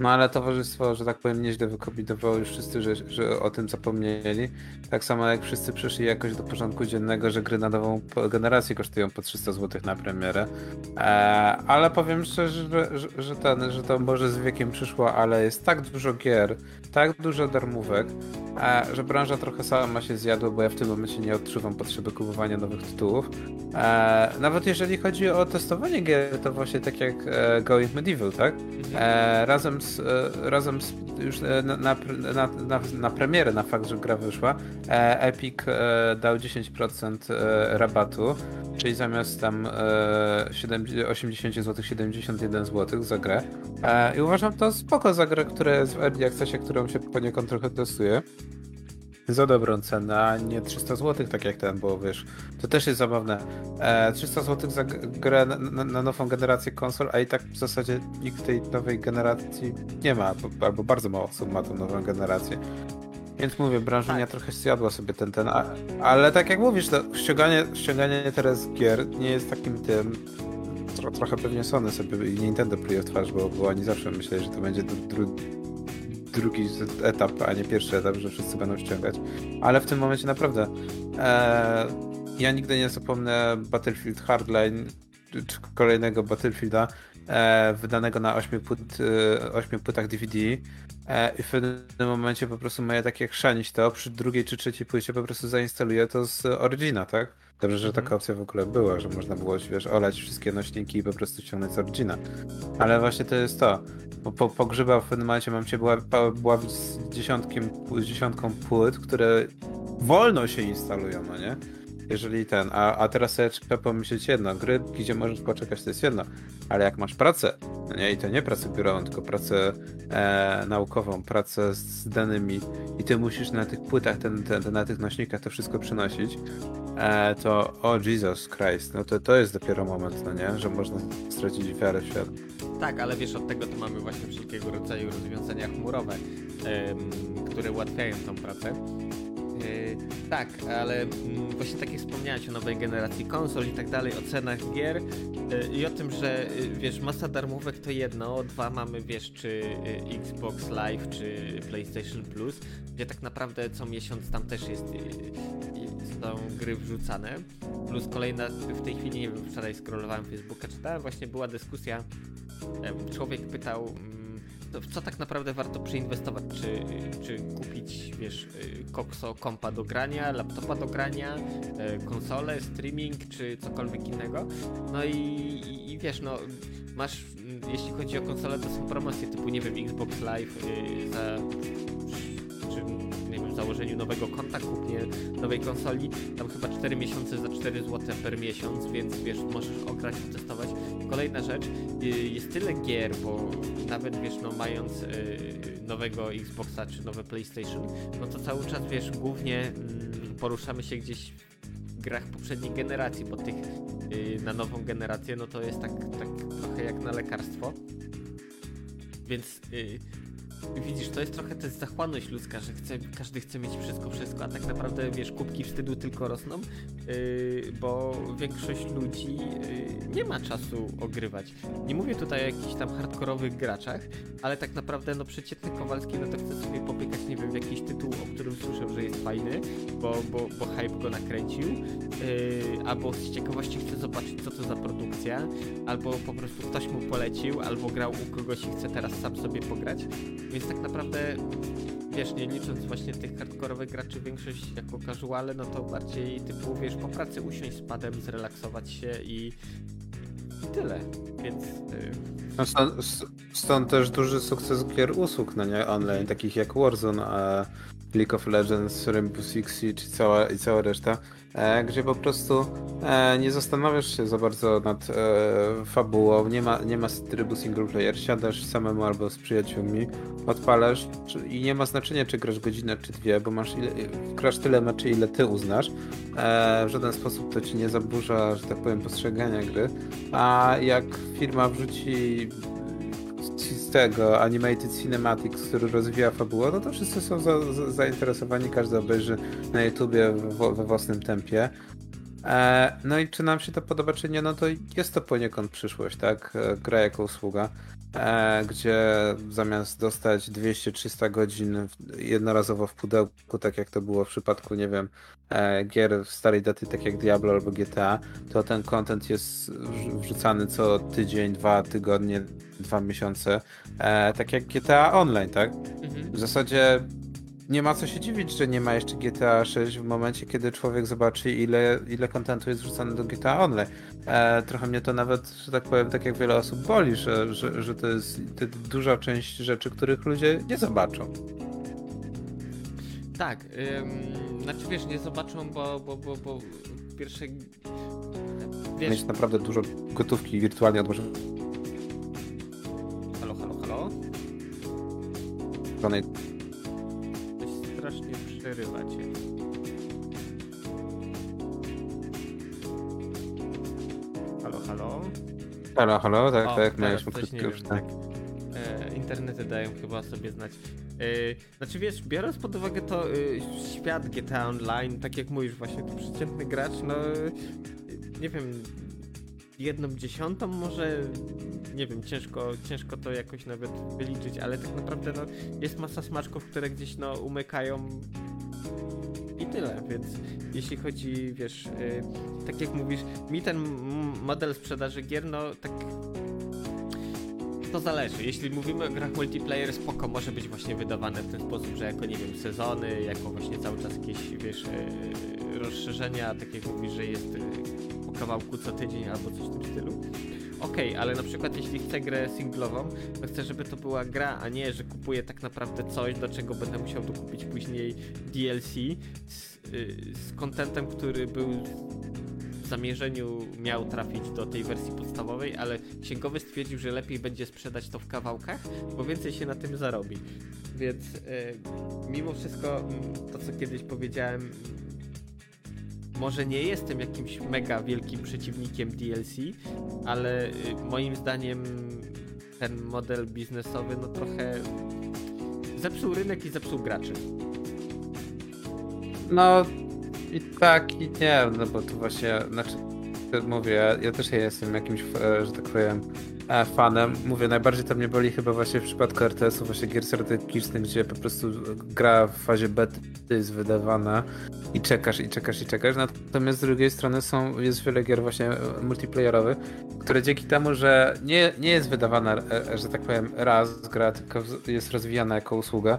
No ale towarzystwo, że tak powiem, nieźle wykombinowało już wszyscy, że, że o tym zapomnieli. Tak samo jak wszyscy przyszli jakoś do porządku dziennego, że gry na nową generację kosztują po 300 zł na premierę. E, ale powiem szczerze, że, że, że, ten, że to może z wiekiem przyszło, ale jest tak dużo gier, tak dużo darmówek, e, że branża trochę sama się zjadła, bo ja w tym momencie nie odczuwam potrzeby kupowania nowych tytułów. E, nawet jeżeli chodzi o testowanie gier, to właśnie tak jak e, Going Medieval, tak? E, razem z, e, razem z już e, na, na, na, na, na premierę, na fakt, że gra wyszła, e, Epic e, dał 10% e, rabatu, czyli zamiast tam e, 7, 80 zł, 71 zł za grę. E, I uważam to spoko za grę, która jest w Early Accessie, którą się poniekąd trochę testuje. Za dobrą cenę, a nie 300 zł, tak jak ten, bo wiesz, to też jest zabawne. E, 300 zł za grę na, na, na nową generację konsol, a i tak w zasadzie nikt tej nowej generacji nie ma, bo- albo bardzo mało osób ma tą nową generację. Więc mówię, branżunia Tak. trochę zjadła sobie ten, ten, a, ale tak jak mówisz, to ściąganie, ściąganie teraz gier nie jest takim tym, tro, trochę pewnie Sony sobie i Nintendo pluje w twarz, bo, bo oni zawsze myśleli, że to będzie dru, drugi etap, a nie pierwszy etap, że wszyscy będą ściągać. Ale w tym momencie naprawdę e, ja nigdy nie zapomnę Battlefield Hardline czy kolejnego Battlefielda e, wydanego na 8, płyt, e, 8 płytach DVD e, i w pewnym momencie po prostu moje takie chrzanić to przy drugiej czy trzeciej płycie po prostu zainstaluję to z Origina, tak? Dobrze, że Mhm. taka opcja w ogóle była, że można było, wiesz, olać wszystkie nośniki i po prostu ściągnąć z Origina. Ale właśnie to jest to. Po, po, pogrzebał w pewnym momencie mam cię była, bławić z, dziesiątkiem, z dziesiątką płyt, które wolno się instalują, no nie? Jeżeli ten, a, a teraz sobie trzeba pomyśleć jedno, gry, gdzie możesz poczekać, to jest jedno, ale jak masz pracę, no nie, i to nie pracę biurową, tylko pracę e, naukową, pracę z danymi i ty musisz na tych płytach, ten, ten, na tych nośnikach to wszystko przynosić, e, to o Jesus Christ, no to to jest dopiero moment, no nie, że można stracić wiarę w świat. Tak, ale wiesz, od tego to mamy właśnie wszelkiego rodzaju rozwiązania chmurowe, em, które ułatwiają tą pracę. Yy, tak, ale mm, właśnie tak jak wspomniałeś o nowej generacji konsol i tak dalej, o cenach gier yy, i o tym, że yy, wiesz, masa darmówek to jedno, dwa mamy, wiesz, czy Xbox Live, czy PlayStation Plus, gdzie tak naprawdę co miesiąc tam też jest są gry wrzucane. Plus kolejna, w tej chwili, nie wiem, wczoraj scrollowałem Facebooka, czytałem, właśnie była dyskusja, człowiek pytał, mm, w co tak naprawdę warto przeinwestować, czy, czy kupić, wiesz, kokso kompa do grania, laptopa do grania, y, konsolę, streaming, czy cokolwiek innego. No i, i, wiesz, no masz, jeśli chodzi o konsolę, to są promocje typu, nie wiem, Xbox Live y, za założeniu nowego konta, kupnie nowej konsoli, tam chyba 4 miesiące za 4 zł per miesiąc, więc wiesz, możesz ograć, testować. Kolejna rzecz, y, jest tyle gier, bo nawet wiesz, no mając y, nowego Xboxa czy nowe PlayStation, no to cały czas wiesz, głównie mm, poruszamy się gdzieś w grach poprzedniej generacji, bo tych y, na nową generację, no to jest tak, tak trochę jak na lekarstwo. Więc widzisz, to jest trochę też zachłanność ludzka, że chce, każdy chce mieć wszystko, wszystko, a tak naprawdę, wiesz, kubki wstydu tylko rosną, yy, bo większość ludzi yy, nie ma czasu ogrywać. Nie mówię tutaj o jakichś tam hardkorowych graczach, ale tak naprawdę, no przeciętny Kowalski, no to chce sobie popykać, nie wiem, w jakiś tytuł, o którym słyszał, że jest fajny, bo, bo, bo hype go nakręcił, yy, albo z ciekawości chce zobaczyć, co to za produkcja, albo po prostu ktoś mu polecił, albo grał u kogoś i chce teraz sam sobie pograć. Więc tak naprawdę, wiesz, nie licząc właśnie tych hardkorowych graczy, większość jako casuale, no to bardziej typu, wiesz, po pracy usiąść z padem, zrelaksować się i, i tyle. Więc y, No stąd, stąd też duży sukces gier usług, no nie, online, takich jak Warzone, a League of Legends, Rainbow Six i cała, i cała reszta, e, gdzie po prostu e, nie zastanawiasz się za bardzo nad e, fabułą, nie ma, nie ma trybu single player, siadasz samemu albo z przyjaciółmi, odpalasz i nie ma znaczenia, czy grasz godzinę, czy dwie, bo masz ile, grasz tyle meczy, ile ty uznasz. E, w żaden sposób to ci nie zaburza, że tak powiem, postrzegania gry. A jak firma wrzuci tego Animated Cinematics, który rozwija fabułę, no to wszyscy są za, za, zainteresowani, każdy obejrzy na YouTubie we, we własnym tempie. E, no i czy nam się to podoba, czy nie, no to jest to poniekąd przyszłość, tak? E, gra jako usługa, gdzie zamiast dostać 200-300 godzin jednorazowo w pudełku, tak jak to było w przypadku, nie wiem, gier w starej daty, tak jak Diablo albo GTA, to ten content jest wrzucany co tydzień, dwa tygodnie, dwa miesiące, tak jak GTA Online, tak? Mhm. W zasadzie nie ma co się dziwić, że nie ma jeszcze GTA 6 w momencie, kiedy człowiek zobaczy, ile, ile kontentu jest wrzucane do GTA Online. E, trochę mnie to nawet, że tak powiem, tak jak wiele osób boli, że, że, że to jest duża część rzeczy, których ludzie nie zobaczą. Tak, ym, znaczy wiesz, nie zobaczą, bo, bo, bo, bo pierwsze... Wiesz... Mieć naprawdę dużo gotówki wirtualnie odłożonej. Halo, halo, halo? Strasznie przerywacie. Halo, halo? Halo, halo, tak, o, tak, mieliśmy krótko już, tak. E, internety dają chyba sobie znać. E, znaczy wiesz, biorąc pod uwagę to e, świat GTA Online, tak jak mówisz właśnie, to przeciętny gracz, no nie wiem, jedną dziesiątą może, nie wiem, ciężko, ciężko to jakoś nawet wyliczyć, ale tak naprawdę no, jest masa smaczków, które gdzieś no umykają i tyle, więc jeśli chodzi, wiesz, yy, tak jak mówisz, mi ten model sprzedaży gier, no tak to zależy. Jeśli mówimy o grach multiplayer, spoko może być właśnie wydawane w ten sposób, że jako, nie wiem, sezony, jako właśnie cały czas jakieś, wiesz, yy, rozszerzenia, tak jak mówisz, że jest yy, kawałku co tydzień albo coś w tym stylu. Okej, okay, ale na przykład jeśli chcę grę singlową, to chcę, żeby to była gra, a nie, że kupuję tak naprawdę coś, do czego będę musiał dokupić później DLC z, yy, z kontentem, który był zamierzeniu miał trafić do tej wersji podstawowej, ale księgowy stwierdził, że lepiej będzie sprzedać to w kawałkach, bo więcej się na tym zarobi. Więc yy, mimo wszystko mm, to, co kiedyś powiedziałem, może nie jestem jakimś mega wielkim przeciwnikiem DLC, ale y, moim zdaniem ten model biznesowy no trochę zepsuł rynek i zepsuł graczy. No i tak i nie, no bo to właśnie, znaczy mówię, ja, ja też nie jestem jakimś, e, że tak powiem, fanem. Mówię, najbardziej to mnie boli chyba właśnie w przypadku RTS-u, właśnie gier strategicznych, gdzie po prostu gra w fazie bety jest wydawana i czekasz, i czekasz, i czekasz. Natomiast z drugiej strony są, jest wiele gier właśnie multiplayerowych, które dzięki temu, że nie, nie jest wydawana, e, że tak powiem, raz gra, tylko jest rozwijana jako usługa,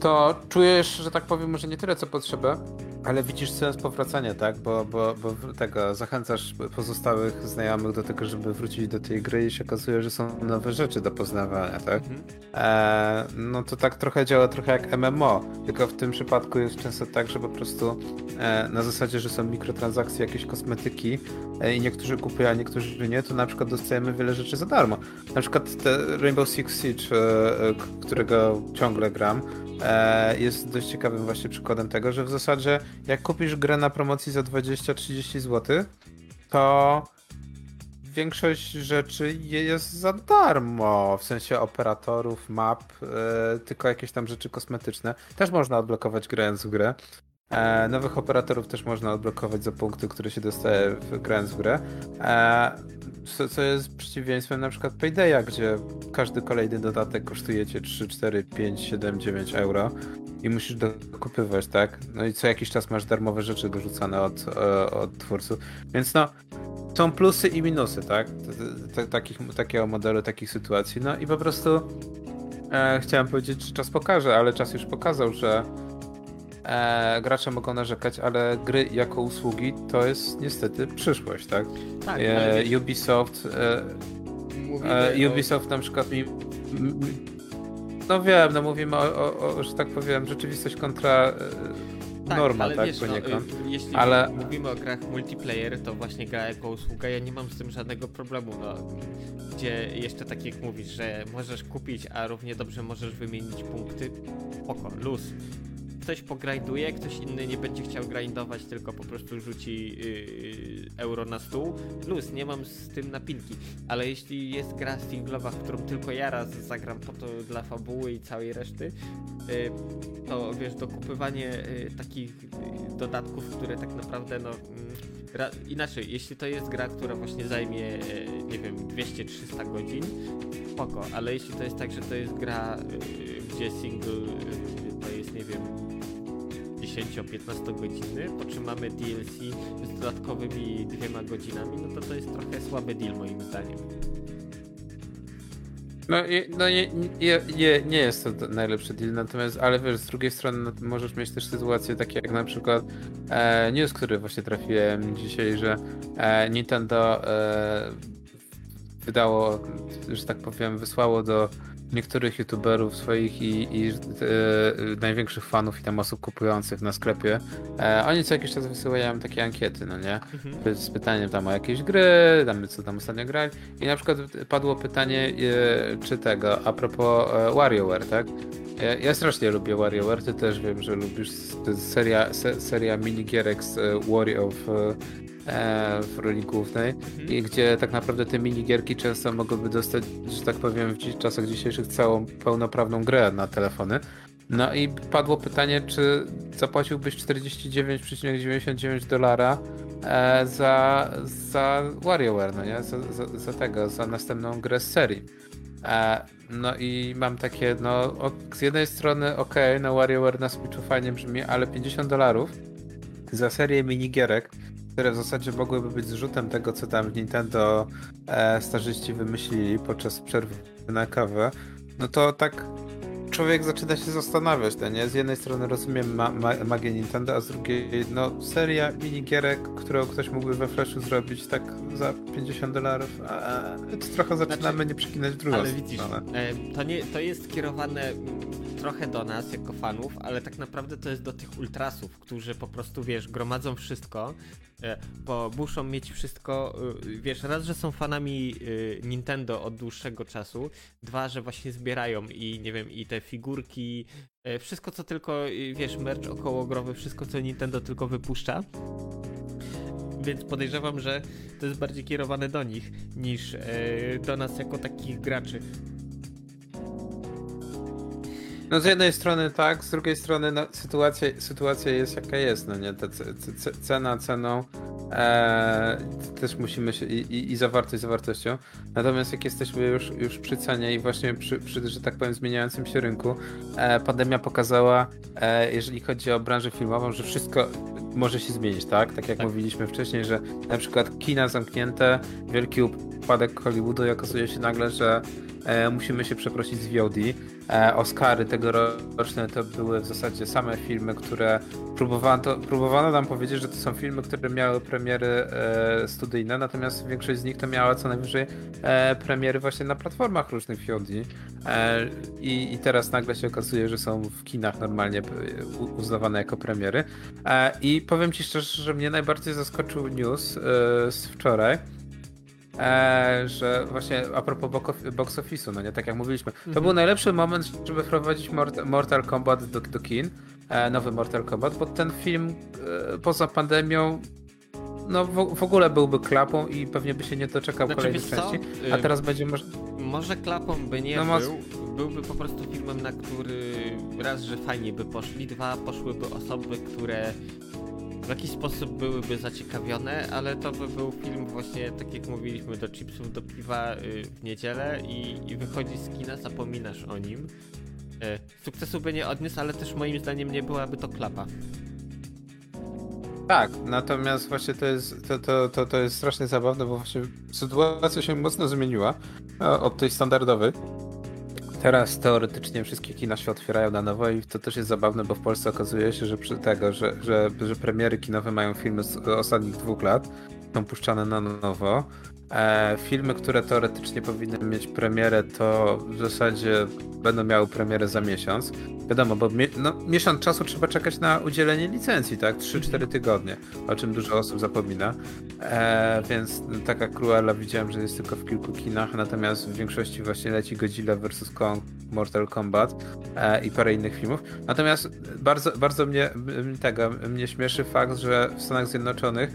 to czujesz, że tak powiem, może nie tyle co potrzebę, ale widzisz sens powracania, tak? Bo, bo, bo tego zachęcasz pozostałych znajomych do tego, żeby wrócić do tej gry i się okazuje, że są nowe rzeczy do poznawania, tak? Mhm. E, no to tak trochę działa trochę jak MMO, tylko w tym przypadku jest często tak, że po prostu e, na zasadzie, że są mikrotransakcje, jakieś kosmetyki e, i niektórzy kupują, a niektórzy nie, to na przykład dostajemy wiele rzeczy za darmo. Na przykład te Rainbow Six Siege, e, e którego ciągle gram, jest dość ciekawym właśnie przykładem tego, że w zasadzie jak kupisz grę na promocji za 20-30 zł, to większość rzeczy jest za darmo, w sensie operatorów, map, e, tylko jakieś tam rzeczy kosmetyczne. Też można odblokować grając w grę. E, nowych operatorów też można odblokować za punkty, które się dostaje w, grając w grę. E, co, co jest przeciwieństwem na przykład Paydaya, gdzie każdy kolejny dodatek kosztuje cię 3, 4, 5, 7, 9 euro i musisz dokupywać, tak? No i co jakiś czas masz darmowe rzeczy dorzucane od, e, od twórców. Więc no, są plusy i minusy, tak? Takich, takiego modelu, takich sytuacji. No i po prostu e, chciałem powiedzieć, że czas pokaże, ale czas już pokazał, że e, gracze mogą narzekać, ale gry jako usługi to jest niestety przyszłość, tak? Tak. E, Ubisoft. E, e Ubisoft o... na przykład mi. No wiem, no mówimy o, o, o że tak powiem, rzeczywistość kontra e, tak, norma, ale tak, wiesz, no, y, jeśli ale... mówimy o grach multiplayer, to właśnie gra jako usługa, ja nie mam z tym żadnego problemu, no, gdzie jeszcze tak jak mówisz, że możesz kupić, a równie dobrze możesz wymienić punkty, oko, luz ktoś pogrinduje, ktoś inny nie będzie chciał grindować, tylko po prostu rzuci yy, euro na stół. Plus, nie mam z tym napinki, ale jeśli jest gra singlowa, w którą tylko ja raz zagram po to dla fabuły i całej reszty, yy, to wiesz, dokupywanie yy, takich yy, dodatków, które tak naprawdę no... mm, inaczej, jeśli to jest gra, która właśnie zajmie, e, nie wiem, 200-300 godzin, spoko, ale jeśli to jest tak, że to jest gra, gdzie single to jest, nie wiem, 10-15 godziny, po czym mamy DLC z dodatkowymi dwiema godzinami, no to to jest trochę słaby deal moim zdaniem. No, no nie, nie, nie, nie jest to najlepszy deal, natomiast, ale wiesz, z drugiej strony no, możesz mieć też sytuacje takie jak na przykład e, news, który właśnie trafiłem dzisiaj, że e, Nintendo e, wydało, że tak powiem, wysłało do niektórych youtuberów swoich i, i e, największych fanów i tam osób kupujących na sklepie. E, oni co jakiś czas wysyłają takie ankiety, no nie? Mhm. z pytaniem tam o jakieś gry, tam co tam ostatnio grali. I na przykład padło pytanie, e, czy tego, a propos e, WarioWare, tak? Ja, strasznie lubię WarioWare, ty też wiem, że lubisz. Seria, se, seria minigierek z e, Wario w, e, w roli głównej. Mhm. I gdzie tak naprawdę te minigierki często mogłyby dostać, że tak powiem, w czasach dzisiejszych całą pełnoprawną grę na telefony. No i padło pytanie, czy zapłaciłbyś 49,99 dolara e, za, za WarioWare, no nie? Za, za, za tego, za następną grę z serii. E, no i mam takie, no z jednej strony okej, no WarioWare na Switchu fajnie brzmi, ale 50 dolarów za serię minigierek, które w zasadzie mogłyby być zrzutem tego, co tam w Nintendo e, starzyści wymyślili podczas przerwy na kawę, no to tak człowiek zaczyna się zastanawiać, no nie? Z jednej strony rozumiem ma ma magię Nintendo, a z drugiej, no, seria minigierek, którą ktoś mógłby we Flashu zrobić tak za 50 dolarów, a to trochę zaczynamy nie przekinać w drugą Ale widzisz, stronę. e, to, nie, to jest skierowane mm, trochę do nas jako fanów, ale tak naprawdę to jest do tych ultrasów, którzy po prostu, wiesz, gromadzą wszystko, e, bo muszą mieć wszystko, y, wiesz, raz, że są fanami Nintendo od dłuższego czasu, dwa, że właśnie zbierają i nie wiem, i te figurki, e, wszystko co tylko, y, wiesz, merch okołogrowy, wszystko co Nintendo tylko wypuszcza. Więc podejrzewam, że to jest bardziej kierowane do nich niż e, do nas jako takich graczy. No z jednej strony tak, z drugiej strony no, sytuacja, sytuacja jest jaka jest, no nie, ta ce, ce, cena ceną, e, też musimy się, i, i, i zawartość zawartością, natomiast jak jesteśmy już, już przy cenie i właśnie przy, przy, że tak powiem, zmieniającym się rynku, e, pandemia pokazała, e, jeżeli chodzi o branżę filmową, że wszystko może się zmienić, tak? Tak jak Tak. mówiliśmy wcześniej, że na przykład kina zamknięte, wielki upadek Hollywoodu i okazuje się nagle, że e, musimy się przeprosić z VOD. E, Oscary tegoroczne to były w zasadzie same filmy, które próbowano, to, próbowano nam powiedzieć, że to są filmy, które miały premiery e, studyjne, natomiast większość z nich to miała co najwyżej e, premiery właśnie na platformach różnych VOD. E, i, I teraz nagle się okazuje, że są w kinach normalnie e, uznawane jako premiery. E, I powiem ci szczerze, że mnie najbardziej zaskoczył news z wczoraj. E, że właśnie a propos box office'u, no nie, tak jak mówiliśmy, to Mhm. był najlepszy moment, żeby wprowadzić Mort- Mortal Kombat do, do kin, e, nowy Mortal Kombat, bo ten film e, poza pandemią no w, w ogóle byłby klapą i pewnie by się nie doczekał Znaczy, kolejnej części, a Ym, teraz będzie może... Może klapą by nie No, był, byłby po prostu filmem, na który raz, że fajnie by poszli, dwa, poszłyby osoby, które w jakiś sposób byłyby zaciekawione, ale to by był film właśnie, tak jak mówiliśmy, do chipsów, do piwa y, w niedzielę i, i wychodzi z kina, zapominasz o nim. Y, Sukcesu by nie odniósł, ale też moim zdaniem nie byłaby to klapa. Tak, natomiast właśnie to jest, to, to, to, to jest strasznie zabawne, bo właśnie sytuacja się mocno zmieniła e, od tej standardowej. Teraz teoretycznie wszystkie kina się otwierają na nowo i to też jest zabawne, bo w Polsce okazuje się, że przy tego, że, że, że premiery kinowe mają filmy z ostatnich dwóch lat, są puszczane na nowo. E, filmy, które teoretycznie powinny mieć premierę, to w zasadzie będą miały premierę za miesiąc. Wiadomo, bo mi no, miesiąc czasu trzeba czekać na udzielenie licencji, tak? 3-4 tygodnie, o czym dużo osób zapomina. E, więc taka Cruella widziałem, że jest tylko w kilku kinach, natomiast w większości właśnie leci Godzilla vs. Kong, Mortal Kombat e, i parę innych filmów. Natomiast bardzo, bardzo mnie, tego, mnie śmieszy fakt, że w Stanach Zjednoczonych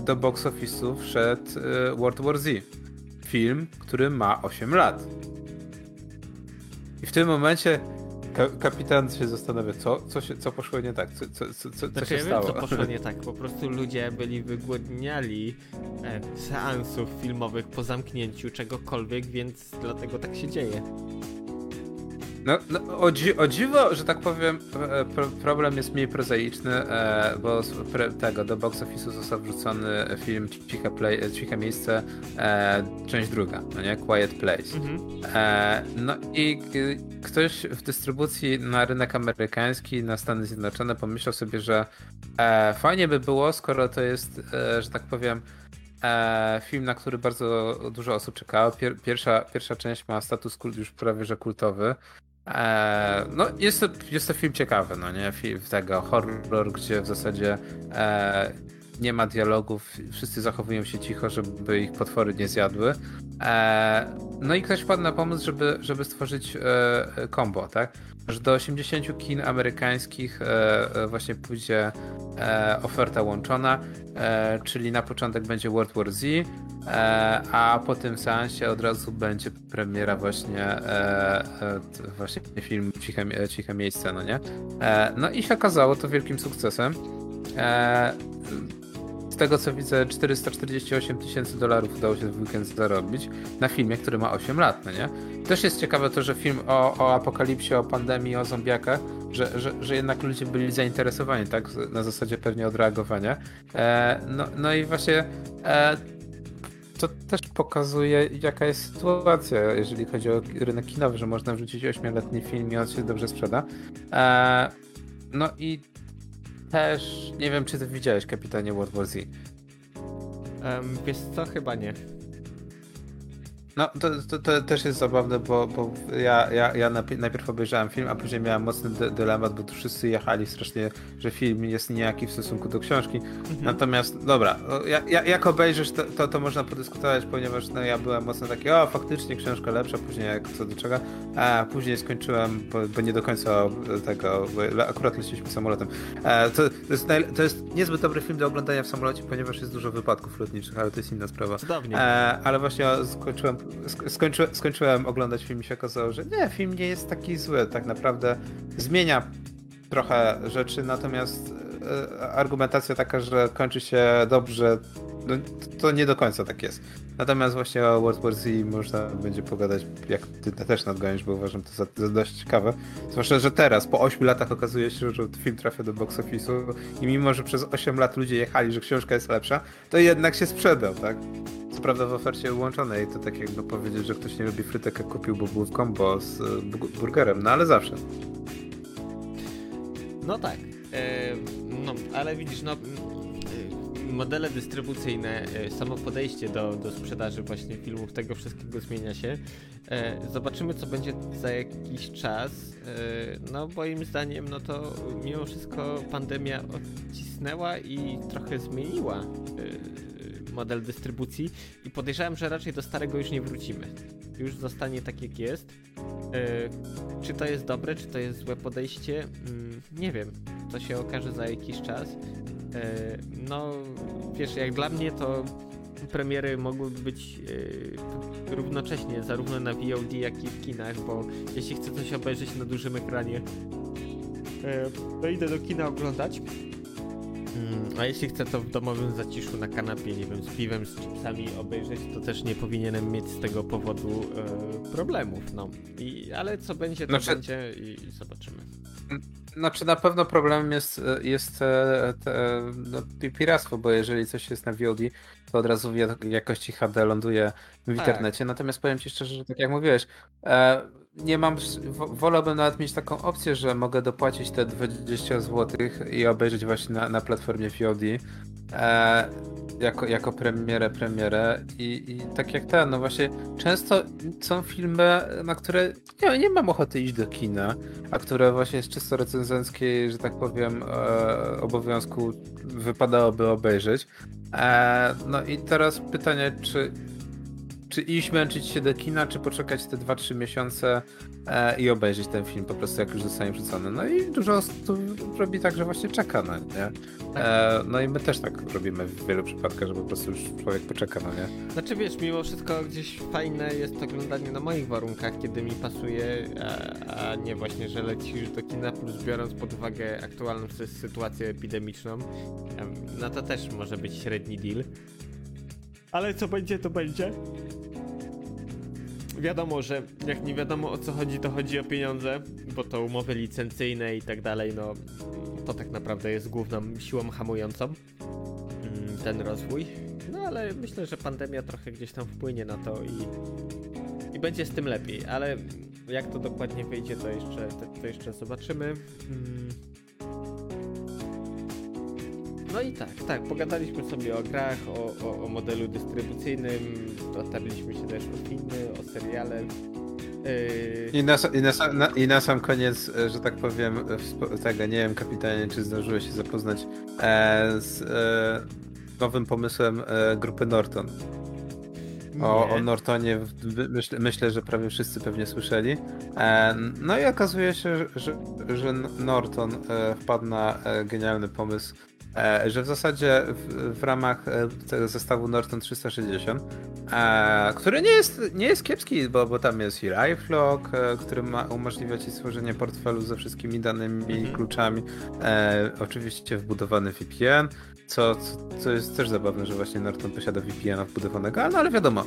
do box office'u wszedł e, World War Z. Film, który ma 8 lat. I w tym momencie ka kapitan się zastanawia, co, co, się, co poszło nie tak, co, co, co, co znaczy, się ja stało. Wiem, co poszło nie tak. Po prostu ludzie byli wygłodniali e, seansów filmowych po zamknięciu czegokolwiek, więc dlatego tak się dzieje. No, no o, dzi o, dziwo, że tak powiem, e, pro problem jest mniej prozaiczny, e, bo z tego do box office'u został wrzucony film Ciche, play, e, Ciche Miejsce, e, część druga, no nie? Quiet Place. Mhm. E, no i ktoś w dystrybucji na rynek amerykański, na Stany Zjednoczone pomyślał sobie, że e, fajnie by było, skoro to jest, że tak powiem, film, na który bardzo dużo osób czekało. Pierwsza, pierwsza część ma status kult, już prawie że kultowy. E, no, jest to, jest to film ciekawy, no nie? Film tego horror, gdzie w zasadzie e, nie ma dialogów, wszyscy zachowują się cicho, żeby ich potwory nie zjadły. E, no i ktoś wpadł na pomysł, żeby, żeby stworzyć e, combo, tak? Że do 80 kin amerykańskich e, właśnie pójdzie oferta łączona, czyli na początek będzie World War Z, a po tym seansie od razu będzie premiera właśnie właśnie film Ciche, Ciche Miejsce, no nie? No i się okazało to wielkim sukcesem z tego co widzę, 448 tysięcy dolarów udało się w weekend zarobić na filmie, który ma 8 lat, no nie? Też jest ciekawe to, że film o, o apokalipsie, o pandemii, o zombiakach, że, że, że jednak ludzie byli zainteresowani, tak? Na zasadzie pewnie odreagowania. E, no, no i właśnie e, to też pokazuje, jaka jest sytuacja, jeżeli chodzi o rynek kinowy, że można wrzucić 8-letni film i on się dobrze sprzeda. E, no i też nie wiem, czy ty widziałeś kapitanie World War Z. Um, wiesz co, chyba nie. No, to, to, to, też jest zabawne, bo, bo ja, ja, ja najpierw obejrzałem film, a później miałem mocny dy dylemat, bo tu wszyscy jechali strasznie, że film jest nijaki w stosunku do książki. Mhm. Natomiast, dobra, ja, jak obejrzysz, to, to, to, można podyskutować, ponieważ no, ja byłem mocno taki, o, faktycznie książka lepsza, później jak co do czego, a później skończyłem, bo, bo nie do końca tego, bo akurat leciliśmy samolotem. E, to, to, jest to jest niezbyt dobry film do oglądania w samolocie, ponieważ jest dużo wypadków lotniczych, ale to jest inna sprawa. Cudownie. E, ale właśnie skończyłem skończy, skończyłem oglądać film i się okazało, że nie, film nie jest taki zły. Tak naprawdę zmienia trochę rzeczy, natomiast e, argumentacja taka, że kończy się dobrze, no, to nie do końca tak jest. Natomiast właśnie o World War Z można będzie pogadać, jak ty też nadgonisz, bo uważam to za, za, dość ciekawe. Zwłaszcza, że teraz, po 8 latach okazuje się, że film trafia do box office'u i mimo, że przez 8 lat ludzie jechali, że książka jest lepsza, to jednak się sprzedał, tak? Co prawda w ofercie wyłączonej, to tak jakby powiedzieć, że ktoś nie lubi frytek, jak kupił, bo był w combo z e, burgerem, no ale zawsze. No tak. E, no, ale widzisz, no modele dystrybucyjne, e, samo podejście do, do sprzedaży właśnie filmów, tego wszystkiego zmienia się. E, zobaczymy, co będzie za jakiś czas. E, no, moim zdaniem, no to mimo wszystko pandemia odcisnęła i trochę zmieniła model dystrybucji i podejrzewam, że raczej do starego już nie wrócimy. Już zostanie tak, jak jest. Czy to jest dobre, czy to jest złe podejście? Mm, nie wiem. To się okaże za jakiś czas. E, no, wiesz, jak dla mnie to premiery mogłyby być e, równocześnie, zarówno na VOD, jak i w kinach, bo jeśli chcę coś obejrzeć na dużym ekranie, e, to idę do kina oglądać. Mm, a jeśli chcę to w domowym zaciszu na kanapie, nie wiem, z piwem, z chipsami obejrzeć, to też nie powinienem mieć z tego powodu e, problemów, no. I, ale co będzie, to znaczy... będzie i, i zobaczymy. Znaczy na pewno problemem jest, jest te, te, no, piractwo, bo jeżeli coś jest na VOD, to od razu w jakości HD ląduje w Tak. internecie. Natomiast powiem ci szczerze, że tak jak mówiłeś, e, nie mam, wo- wolałbym nawet mieć taką opcję, że mogę dopłacić te 20 zł i obejrzeć właśnie na, na platformie VOD. E, jako, jako premierę, premierę i, i tak jak ten, no właśnie często są filmy, na które nie, nie mam ochoty iść do kina, a które właśnie z czysto recenzenckiej, że tak powiem, e, obowiązku wypadałoby obejrzeć. E, no i teraz pytanie, czy, czy iść męczyć się do kina, czy poczekać te 2-3 miesiące e, i obejrzeć ten film po prostu jak już zostanie wrzucony. No i dużo osób robi tak, że właśnie czeka, no nie? E, no i my też tak robimy w wielu przypadkach, że po prostu już człowiek poczeka, no nie? Znaczy wiesz, mimo wszystko gdzieś fajne jest oglądanie na moich warunkach, kiedy mi pasuje, a, a nie właśnie, że lecisz do kina, plus biorąc pod uwagę aktualną sy- sytuację epidemiczną, em, no to też może być średni deal. Ale co będzie, to będzie. Wiadomo, że jak nie wiadomo o co chodzi, to chodzi o pieniądze, bo to umowy licencyjne i tak dalej, no to tak naprawdę jest główną siłą hamującą mm, ten rozwój. No ale myślę, że pandemia trochę gdzieś tam wpłynie na to i, i będzie z tym lepiej, ale jak to dokładnie wyjdzie, to jeszcze, to, to jeszcze zobaczymy. No i tak, tak, pogadaliśmy sobie o grach, o, o, o modelu dystrybucyjnym, dotarliśmy się też o filmy, o seriale. Yy, I na, i, na, sam- na, I na sam koniec, e, że tak powiem, tego, nie wiem, kapitanie, czy zdążyłeś się zapoznać e, z e, nowym pomysłem e, grupy Norton. O, o Nortonie w- myślę, że prawie wszyscy pewnie słyszeli. E, no i okazuje się, że, że, że Norton e, wpadł na e, genialny pomysł, że w zasadzie w, w ramach e, tego zestawu Norton 360, e, który nie jest, nie jest kiepski, bo, bo tam jest i LifeLock, e, który ma, umożliwia ci stworzenie portfelu ze wszystkimi danymi, Mhm. kluczami, e, oczywiście wbudowany VPN, co, co, co jest też zabawne, że właśnie Norton posiada VPN-a wbudowanego, no ale wiadomo,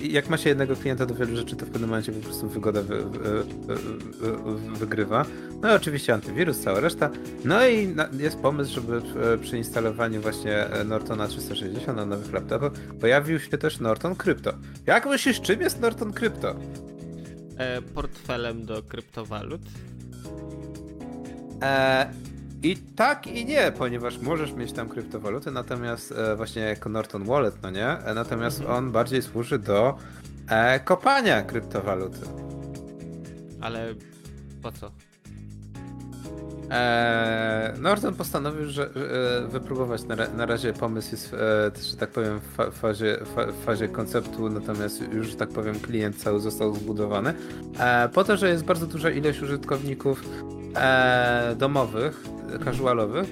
jak ma się jednego klienta do wielu rzeczy, to w pewnym momencie po prostu wygoda wy, wy, wy, wy, wygrywa. No i oczywiście antywirus, cała reszta. No i na, jest pomysł, żeby e, przy instalowaniu właśnie e, Nortona 360 na nowych laptopach pojawił się też Norton Crypto. Jak myślisz, czym jest Norton Crypto? e, portfelem do kryptowalut. E, I tak i nie, ponieważ możesz mieć tam kryptowaluty, natomiast e, właśnie jako Norton Wallet, no nie? E, natomiast Mhm. on bardziej służy do e, kopania kryptowaluty. Ale po co? E, Norton postanowił, że e, wypróbować na, ra- na razie pomysł jest, e, że tak powiem, w fa- fazie, fazie konceptu, natomiast już, że tak powiem, klient cały został zbudowany. E, po to, że jest bardzo duża ilość użytkowników e, domowych, casualowych,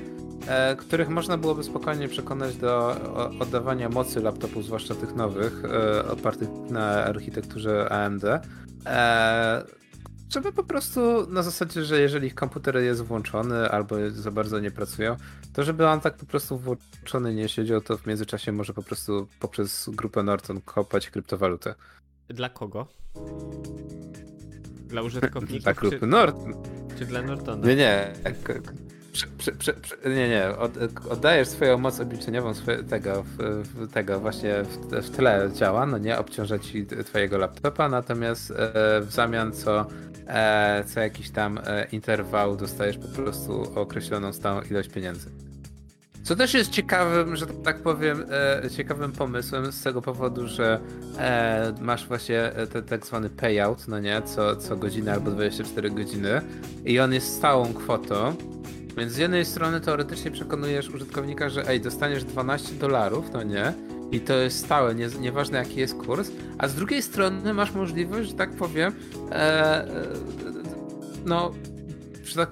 których można byłoby spokojnie przekonać do oddawania mocy laptopów, zwłaszcza tych nowych, e, opartych na architekturze AMD. Żeby po prostu na zasadzie, że jeżeli ich komputer jest włączony albo za bardzo nie pracują, to żeby on tak po prostu włączony nie siedział, to w międzyczasie może po prostu poprzez grupę Norton kopać kryptowalutę. Dla kogo? Dla użytkowników Dla czy, grupy Norton. czy dla Nortona? Nie, nie. Prze, prze, prze, nie, nie. Od, oddajesz swoją moc obliczeniową swoje, tego, w, w, tego właśnie w, w tle działa, no nie obciąża ci twojego laptopa, natomiast e, w zamian co, co jakiś tam e, interwał dostajesz po prostu określoną stałą ilość pieniędzy. Co też jest ciekawym, że tak powiem, e, ciekawym pomysłem z tego powodu, że e, masz właśnie e, ten tak zwany payout, no nie, co, co godzinę albo 24 godziny i on jest stałą kwotą, więc z jednej strony teoretycznie przekonujesz użytkownika, że ej, dostaniesz 12 dolarów, no nie, i to jest stałe, nie, nieważne jaki jest kurs, a z drugiej strony masz możliwość, że tak powiem, e, e, no, tak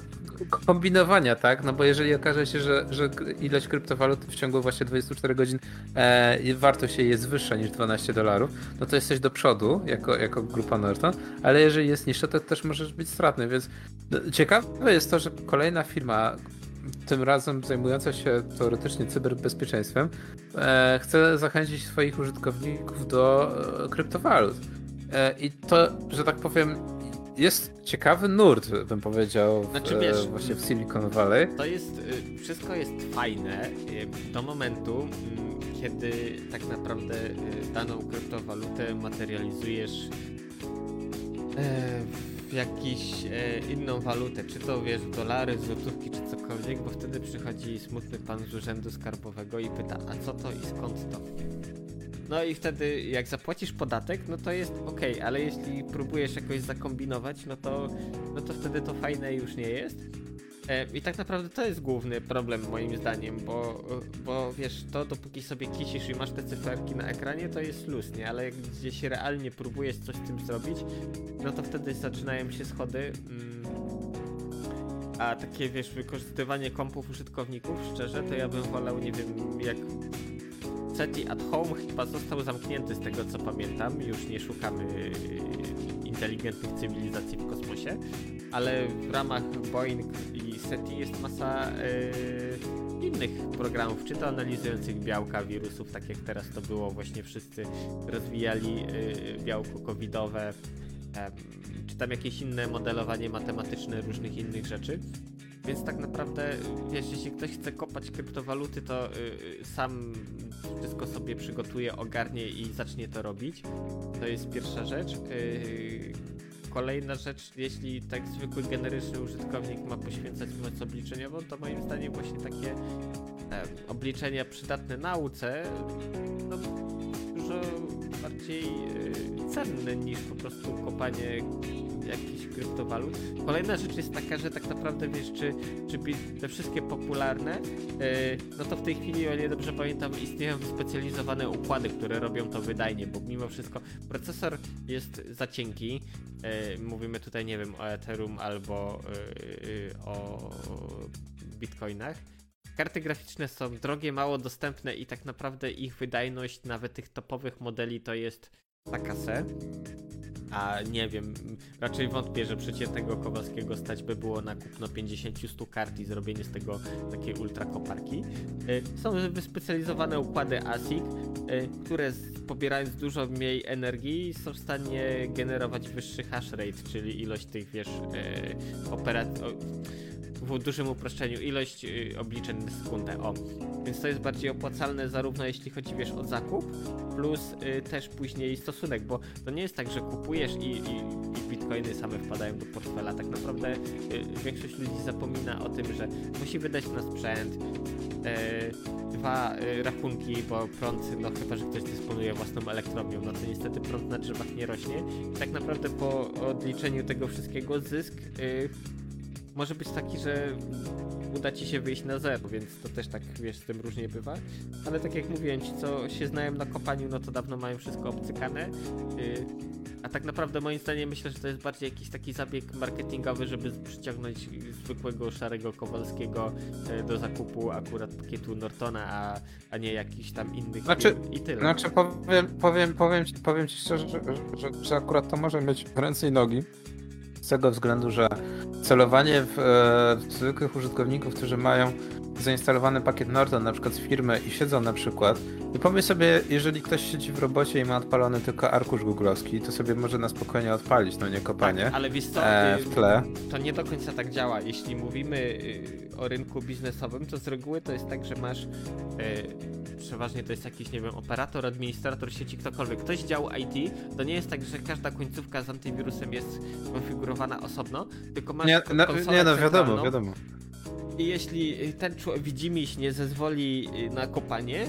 kombinowania, tak? No bo jeżeli okaże się, że, że ilość kryptowalut w ciągu właśnie 24 godzin e, wartość jej jest wyższa niż 12 dolarów, no to jesteś do przodu jako, jako grupa Norton, ale jeżeli jest niższa, to też możesz być stratny, więc no, ciekawe jest to, że kolejna firma tym razem zajmująca się teoretycznie cyberbezpieczeństwem e, chce zachęcić swoich użytkowników do e, kryptowalut. E, I to, że tak powiem, jest ciekawy nurt, bym powiedział, w, Znaczy, wiesz, właśnie w Silicon Valley. To jest, y, wszystko jest fajne y, do momentu, mm, kiedy tak naprawdę e, daną kryptowalutę materializujesz e, w jakiś e, inną walutę, czy to wiesz, dolary, złotówki, czy cokolwiek, bo wtedy przychodzi smutny pan z urzędu skarbowego i pyta, a co to i skąd to? No i wtedy jak zapłacisz podatek, no to jest ok, ale jeśli próbujesz jakoś zakombinować, no to, no to wtedy to fajne już nie jest. E, I tak naprawdę to jest główny problem moim zdaniem, bo, bo wiesz, to dopóki sobie kisisz i masz te cyferki na ekranie, to jest luz, nie? Ale jak gdzieś realnie próbujesz coś z tym zrobić, no to wtedy zaczynają się schody. Mm, a takie, wiesz, wykorzystywanie kompów użytkowników, szczerze, to ja bym wolał, nie wiem, jak SETI at Home chyba został zamknięty z tego co pamiętam. Już nie szukamy y, inteligentnych cywilizacji w kosmosie, ale w ramach Boeing i SETI jest masa yy, innych programów, czy to analizujących białka wirusów, tak jak teraz to było, właśnie wszyscy rozwijali yy, białko covidowe, yy, czy tam jakieś inne modelowanie matematyczne różnych innych rzeczy. Więc tak naprawdę, wiesz, jeśli ktoś chce kopać kryptowaluty, to yy, sam wszystko sobie przygotuje, ogarnie i zacznie to robić. To jest pierwsza rzecz. Yy, kolejna rzecz, jeśli tak zwykły generyczny użytkownik ma poświęcać moc obliczeniową, to moim zdaniem właśnie takie e, obliczenia przydatne nauce no, dużo bardziej e, cenne niż po prostu kopanie jakichś kryptowalut. Kolejna rzecz jest taka, że tak naprawdę wiesz, czy, czy te wszystkie popularne, yy, no to w tej chwili, o ile dobrze pamiętam, istnieją wyspecjalizowane układy, które robią to wydajnie, bo mimo wszystko procesor jest za cienki. Yy, mówimy tutaj, nie wiem, o Ethereum albo o bitcoinach. Karty graficzne są drogie, mało dostępne i tak naprawdę ich wydajność nawet tych topowych modeli to jest taka se. A nie wiem, raczej wątpię, że przeciętnego Kowalskiego stać by było na kupno 50-100 kart i zrobienie z tego takiej ultra koparki. Y, są wyspecjalizowane układy ASIC, y, które pobierając dużo mniej energii są w stanie generować wyższy hash rate, czyli ilość tych, wiesz, y, operacji w dużym uproszczeniu ilość y, obliczeń na sekundę. O. Więc to jest bardziej opłacalne zarówno jeśli chodzi wiesz o zakup, plus y, też później stosunek, bo to nie jest tak, że kupujesz i, i, i bitcoiny same wpadają do portfela. Tak naprawdę y, większość ludzi zapomina o tym, że musi wydać na sprzęt, y, dwa y, rachunki, bo prąd, no chyba, że ktoś dysponuje własną elektrownią, no to niestety prąd na drzewach nie rośnie. I tak naprawdę po odliczeniu tego wszystkiego zysk y, może być taki, że uda ci się wyjść na zero, więc to też tak, wiesz, z tym różnie bywa. Ale tak jak mówiłem, ci co się znają na kopaniu, no to dawno mają wszystko obcykane. Yy, a tak naprawdę moim zdaniem myślę, że to jest bardziej jakiś taki zabieg marketingowy, żeby przyciągnąć zwykłego szarego Kowalskiego yy, do zakupu akurat pakietu Nortona, a, a nie jakichś tam innych znaczy, i tyle. Znaczy powiem, powiem, powiem, ci, powiem ci szczerze, że, że, że akurat to może mieć ręce i nogi. Z tego względu, że celowanie w, e, w zwykłych użytkowników, którzy mają zainstalowany pakiet Norton na przykład z firmy i siedzą na przykład i pomyśl sobie, jeżeli ktoś siedzi w robocie i ma odpalony tylko arkusz googlowski, to sobie może na spokojnie odpalić, no nie kopanie tak, ale wiesz co, e, w tle. To nie do końca tak działa. Jeśli mówimy y, o rynku biznesowym, to z reguły to jest tak, że masz y, przeważnie to jest jakiś, nie wiem, operator, administrator sieci, ktokolwiek. Ktoś dział IT, to nie jest tak, że każda końcówka z antywirusem jest konfigurowana osobno, tylko masz Nie, nie no, wiadomo, wiadomo. I jeśli ten człowiek, widzimiś nie zezwoli na kopanie,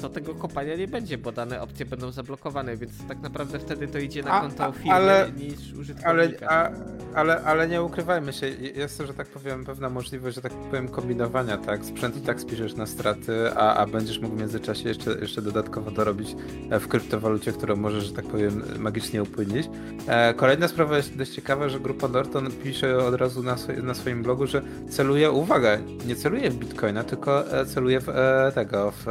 to tego kopania nie będzie, bo dane opcje będą zablokowane, więc tak naprawdę wtedy to idzie na a, konto firmy ale, niż użytkownika. Ale, a, ale, ale nie ukrywajmy się, jest to, że tak powiem, pewna możliwość, że tak powiem, kombinowania, tak? Sprzęt i tak spiszesz na straty, a, a będziesz mógł w międzyczasie jeszcze, jeszcze dodatkowo dorobić e, w kryptowalucie, którą możesz, że tak powiem, magicznie upłynnić. E, kolejna sprawa jest dość ciekawa, że grupa Norton pisze od razu na, na swoim blogu, że celuje, uwaga, nie celuje w Bitcoina, tylko e, celuje w tego, w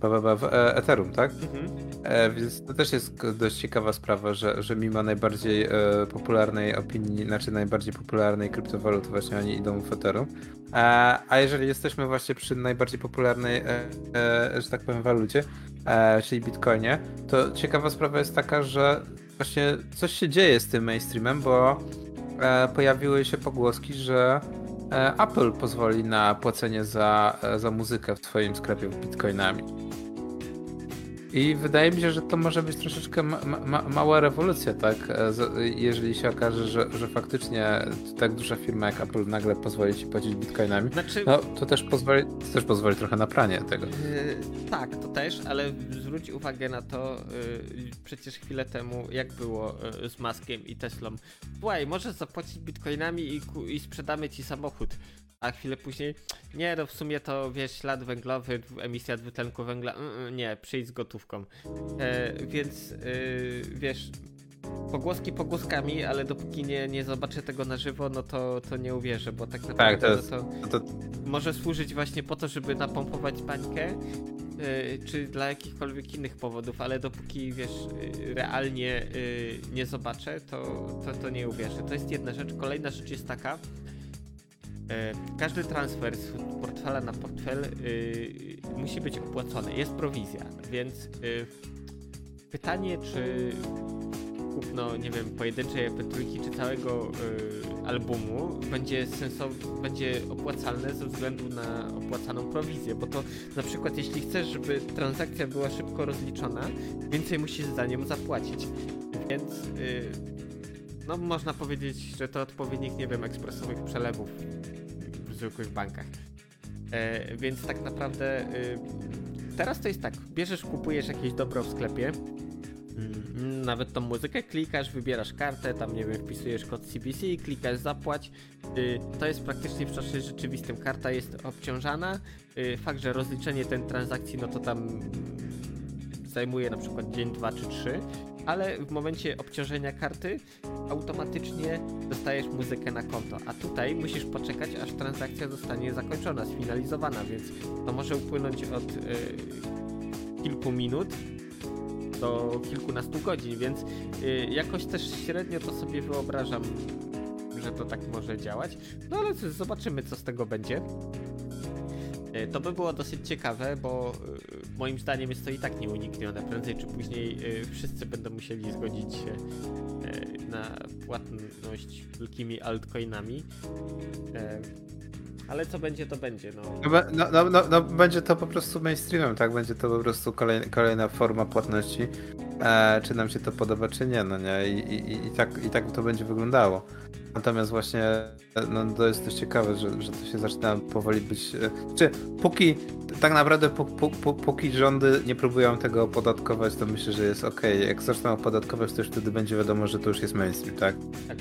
w e, Ethereum, tak? Mhm. E, więc to też jest dość ciekawa sprawa, że, że mimo najbardziej e, popularnej opinii, znaczy najbardziej popularnej kryptowaluty właśnie oni idą w Ethereum. E, a jeżeli jesteśmy właśnie przy najbardziej popularnej, e, e, że tak powiem, walucie, czyli Bitcoinie, to ciekawa sprawa jest taka, że właśnie coś się dzieje z tym mainstreamem, bo pojawiły się pogłoski, że Apple pozwoli na płacenie za, za muzykę w twoim sklepie bitcoinami. I wydaje mi się, że to może być troszeczkę ma, ma, mała rewolucja, tak? E, jeżeli się okaże, że, że faktycznie tak duża firma jak Apple nagle pozwoli ci płacić bitcoinami, znaczy... no to też pozwoli, to też pozwoli trochę na pranie tego. Yy, tak, to też, ale zwróć uwagę na to, yy, przecież chwilę temu, jak było yy, z Maskiem i Teslą. Słuchaj, możesz zapłacić bitcoinami i, i sprzedamy ci samochód a chwilę później, nie no w sumie to wiesz, ślad węglowy, emisja dwutlenku węgla, mm, mm, nie, przyjdź z gotówką. E, więc e, wiesz, pogłoski pogłoskami, ale dopóki nie, nie zobaczę tego na żywo, no to, to nie uwierzę, bo tak, naprawdę tak, to, jest, to, to, może służyć właśnie po to, żeby napompować bańkę, yy, czy dla jakichkolwiek innych powodów, ale dopóki wiesz, yy, realnie yy, nie zobaczę, to, to, to nie uwierzę. To jest jedna rzecz. Kolejna rzecz jest taka, każdy transfer z portfela na portfel y, musi być opłacony. Jest prowizja, więc y, pytanie, czy kupno, nie wiem, pojedynczej MP3 czy całego y, albumu będzie sensowne, będzie opłacalne ze względu na opłacaną prowizję, bo to na przykład jeśli chcesz, żeby transakcja była szybko rozliczona, więcej musisz za nią zapłacić. Więc no można powiedzieć, że to odpowiednik, nie wiem, ekspresowych przelewów zwykłych bankach. E, więc tak naprawdę y, teraz to jest tak, bierzesz, kupujesz jakieś dobro w sklepie, mm, nawet tą muzykę klikasz, wybierasz kartę, tam nie wiem, wpisujesz kod CBC, klikasz zapłać. Y, to jest praktycznie w czasie rzeczywistym. Karta jest obciążana. Y, fakt, że rozliczenie tej transakcji, no to tam zajmuje na przykład dzień, dwa czy trzy, ale w momencie obciążenia karty automatycznie dostajesz muzykę na konto, a tutaj musisz poczekać, aż transakcja zostanie zakończona, sfinalizowana, więc to może upłynąć od y, kilku minut do kilkunastu godzin, więc y, jakoś też średnio to sobie wyobrażam, że to tak może działać. No ale zobaczymy, co z tego będzie. E, to by było dosyć ciekawe, bo e, moim zdaniem jest to i tak nieuniknione. Prędzej czy później e, wszyscy będą musieli zgodzić się na płatność wielkimi altcoinami. Ale co będzie, to będzie. No. No, no, no, no, no będzie to po prostu mainstreamem, tak? Będzie to po prostu kolejna, kolejna forma płatności. E, czy nam się to podoba, czy nie, no nie? I, i, i, tak, i tak to będzie wyglądało. Natomiast właśnie no, to jest dość ciekawe, że, że to się zaczyna powoli być. E, czy póki tak naprawdę póki rządy nie próbują tego opodatkować, to myślę, że jest ok. Jak zaczną opodatkować, to już wtedy będzie wiadomo, że to już jest mainstream, tak? Tak.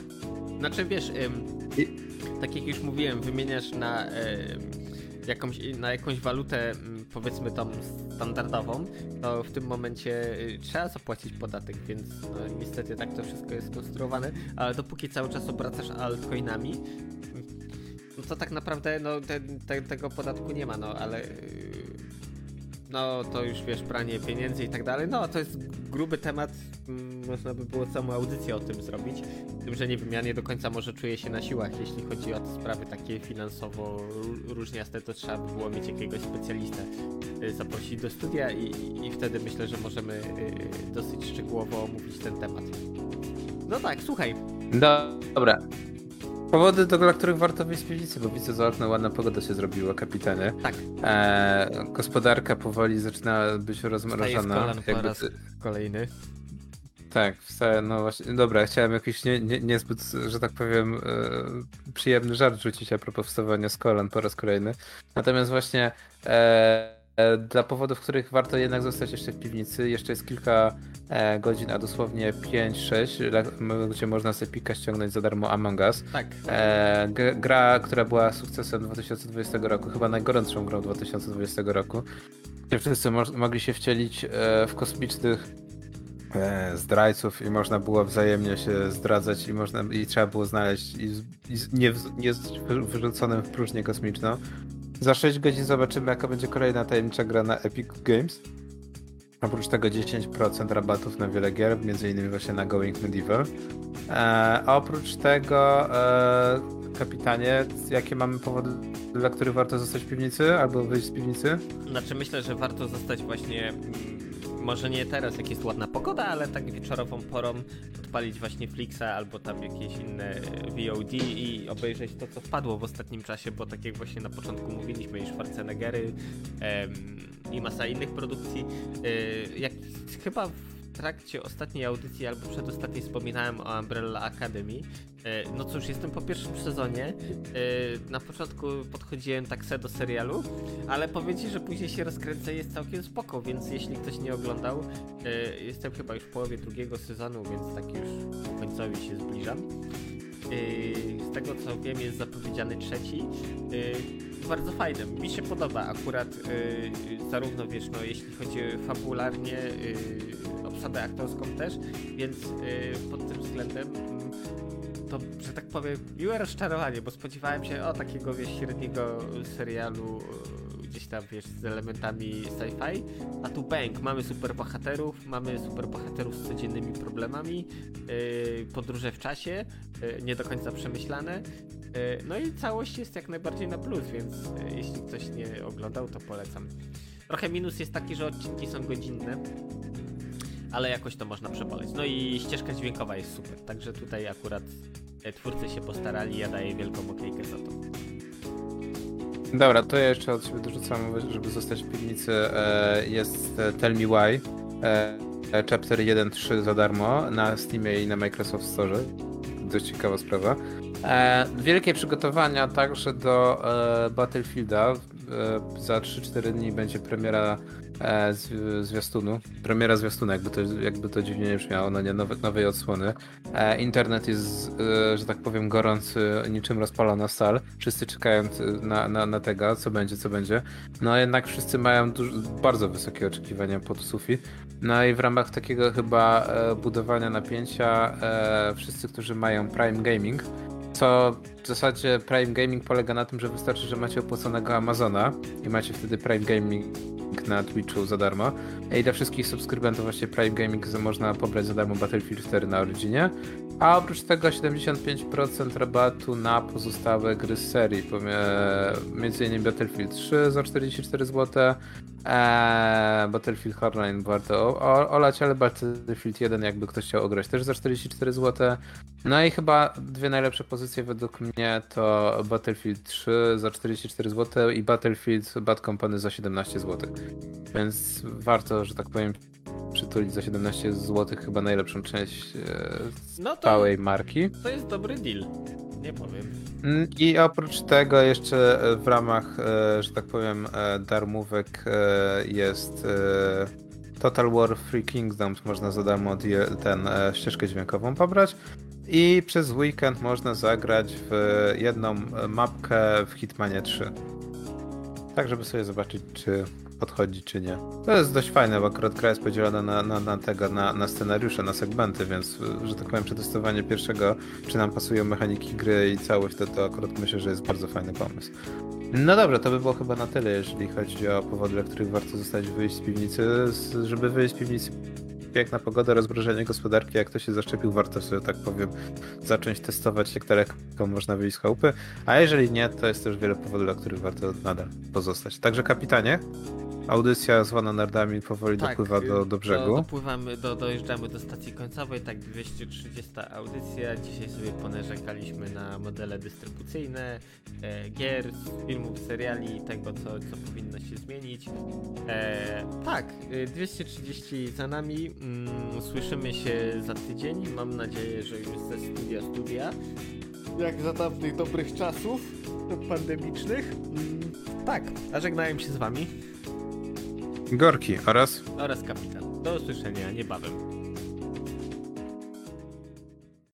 Znaczy wiesz, ym, I... tak jak już mówiłem, wymieniasz na. Ym jakąś, na jakąś walutę, mm, powiedzmy tam standardową, to w tym momencie y, trzeba zapłacić podatek, więc no, niestety tak to wszystko jest skonstruowane, ale dopóki cały czas obracasz altcoinami, no to tak naprawdę no, te, te, tego podatku nie ma, no ale y, no to już wiesz, pranie pieniędzy i tak dalej. No to jest gruby temat, mm, można by było całą audycję o tym zrobić. Tym, że nie wiem, ja nie do końca może czuję się na siłach, jeśli chodzi o te sprawy takie finansowo różniaste, to trzeba by było mieć jakiegoś specjalistę y, zaprosić do studia i, i wtedy myślę, że możemy y, dosyć szczegółowo omówić ten temat. No tak, słuchaj. Dobra. Powody, do, dla których warto wyjść z piwnicy, bo widzę za okno ładna pogoda się zrobiła, kapitanie. Tak. E, gospodarka powoli zaczyna być rozmrożona. Jakby... po raz kolejny. Tak, no właśnie, dobra, chciałem jakiś nie, nie, niezbyt, że tak powiem, e, przyjemny żart rzucić a propos wstawania z kolan po raz kolejny. Natomiast właśnie e, E, dla powodów, których warto jednak zostać jeszcze w piwnicy. Jeszcze jest kilka e, godzin, a dosłownie 5-6, gdzie można sobie pika ściągnąć za darmo Among Us. Tak. E, gra, która była sukcesem 2020 roku, chyba najgorętszą grą 2020 roku. Gdzie wszyscy mo mogli się wcielić w kosmicznych zdrajców i można było wzajemnie się zdradzać i można i trzeba było znaleźć i, i nie, nie wyrzuconym w próżnię kosmiczną. Za 6 godzin zobaczymy, jaka będzie kolejna tajemnicza gra na Epic Games. Oprócz tego 10% rabatów na wiele gier, innymi właśnie na Going Medieval. E, oprócz tego, e, kapitanie, jakie mamy powody, dla których warto zostać w piwnicy albo wyjść z piwnicy? Znaczy myślę, że warto zostać właśnie może nie teraz, jak jest ładna pogoda, ale tak wieczorową porą odpalić właśnie Flixa albo tam jakieś inne VOD i obejrzeć to, co wpadło w ostatnim czasie, bo tak jak właśnie na początku mówiliśmy, i Schwarzeneggery em, i masa innych produkcji. E, jak chyba trakcie ostatniej audycji albo przedostatniej wspominałem o Umbrella Academy. E, No cóż, jestem po pierwszym sezonie. E, Na początku podchodziłem tak se do serialu, ale powiedzieć, że później się rozkręca i jest całkiem spoko, więc jeśli ktoś nie oglądał, e, jestem chyba już w połowie drugiego sezonu, więc tak już końcowi się zbliżam. Z tego co wiem jest zapowiedziany trzeci. Bardzo fajny, mi się podoba akurat zarówno wiesz, no jeśli chodzi fabularnie, obsadę aktorską też, więc e, pod tym względem to, że tak powiem, miłe rozczarowanie, bo spodziewałem się o takiego, wiesz, średniego serialu e, gdzieś tam, wiesz, z elementami sci-fi, a tu bang, mamy superbohaterów, mamy superbohaterów z codziennymi problemami, e, podróże w czasie, e, nie do końca przemyślane, e, no i całość jest jak najbardziej na plus, więc e, jeśli ktoś nie oglądał, to polecam. Trochę minus jest taki, że odcinki są godzinne, ale jakoś to można przeboleć. No i ścieżka dźwiękowa jest super, także tutaj akurat e, twórcy się postarali, ja daję wielką okejkę za to. Dobra, to ja jeszcze od siebie dorzucam, żeby zostać w piwnicy. E, jest e, Tell Me Why. Chapter 1.3 za darmo na Steamie i na Microsoft Store. Dość ciekawa sprawa. Wielkie przygotowania także do Battlefielda. Za 3-4 dni będzie premiera e, zwi- zwiastunu. Premiera zwiastunu, jakby to, jakby to dziwnie nie brzmiało, no nie, nowe, nowej odsłony. E, internet jest, e, że tak powiem, gorący, niczym rozpalona stal. Wszyscy czekają na, na, na tego, co będzie, co będzie. No jednak wszyscy mają duż, bardzo wysokie oczekiwania pod sufit. No i w ramach takiego chyba e, budowania napięcia e, wszyscy, którzy mają Prime Gaming, co w zasadzie Prime Gaming polega na tym, że wystarczy, że macie opłaconego Amazona i macie wtedy Prime Gaming na Twitchu za darmo. I dla wszystkich subskrybentów właśnie Prime Gaming można pobrać za darmo Battlefield 4 na Originie. A oprócz tego 75% rabatu na pozostałe gry z serii, między innymi Battlefield 3 za 44 zł, eee, Battlefield Hardline warto olać, ale Battlefield 1 jakby ktoś chciał ograć też za 44 zł. No i chyba dwie najlepsze pozycje według mnie to Battlefield 3 za 44 zł i Battlefield Bad Company za 17 zł. Więc warto, że tak powiem, przytulić za 17 zł chyba najlepszą część e, z No to, całej marki. to jest dobry deal, nie powiem. Mm, I oprócz tego jeszcze e, w ramach, e, że tak powiem, e, darmówek jest Total War Free Kingdoms. Można za darmo ten ścieżkę dźwiękową pobrać. I przez weekend można zagrać w jedną mapkę w Hitmanie 3. Tak, żeby sobie zobaczyć, czy podchodzi, czy nie. To jest dość fajne, bo akurat gra jest podzielona na, na, na tego, na, na scenariusze, na segmenty, więc, że tak powiem, przetestowanie pierwszego, czy nam pasują mechaniki gry i całość, to, to akurat myślę, że jest bardzo fajny pomysł. No dobrze, to by było chyba na tyle, jeżeli chodzi o powody, dla których warto zostać wyjść z piwnicy. Żeby wyjść z piwnicy, piękna pogoda, rozmrożenie gospodarki, jak ktoś się zaszczepił, warto sobie, tak powiem, zacząć testować, jak daleko można wyjść z chałupy. A jeżeli nie, to jest też wiele powodów, dla których warto nadal pozostać. Także kapitanie, audycja zwana nerdami powoli dopływa do, do brzegu. Do, dopływamy, do, dojeżdżamy do stacji końcowej, tak 230 audycja. Dzisiaj sobie ponarzekaliśmy na modele dystrybucyjne, e, gier, filmów, seriali i tego, co, co powinno się zmienić. E, tak, e, 230 za nami. Mm, słyszymy się za tydzień. Mam nadzieję, że już ze studia studia. Jak za dawnych dobrych czasów pandemicznych. Mm, tak, a żegnałem się z wami Gorki oraz oraz kapitan. Do usłyszenia niebawem.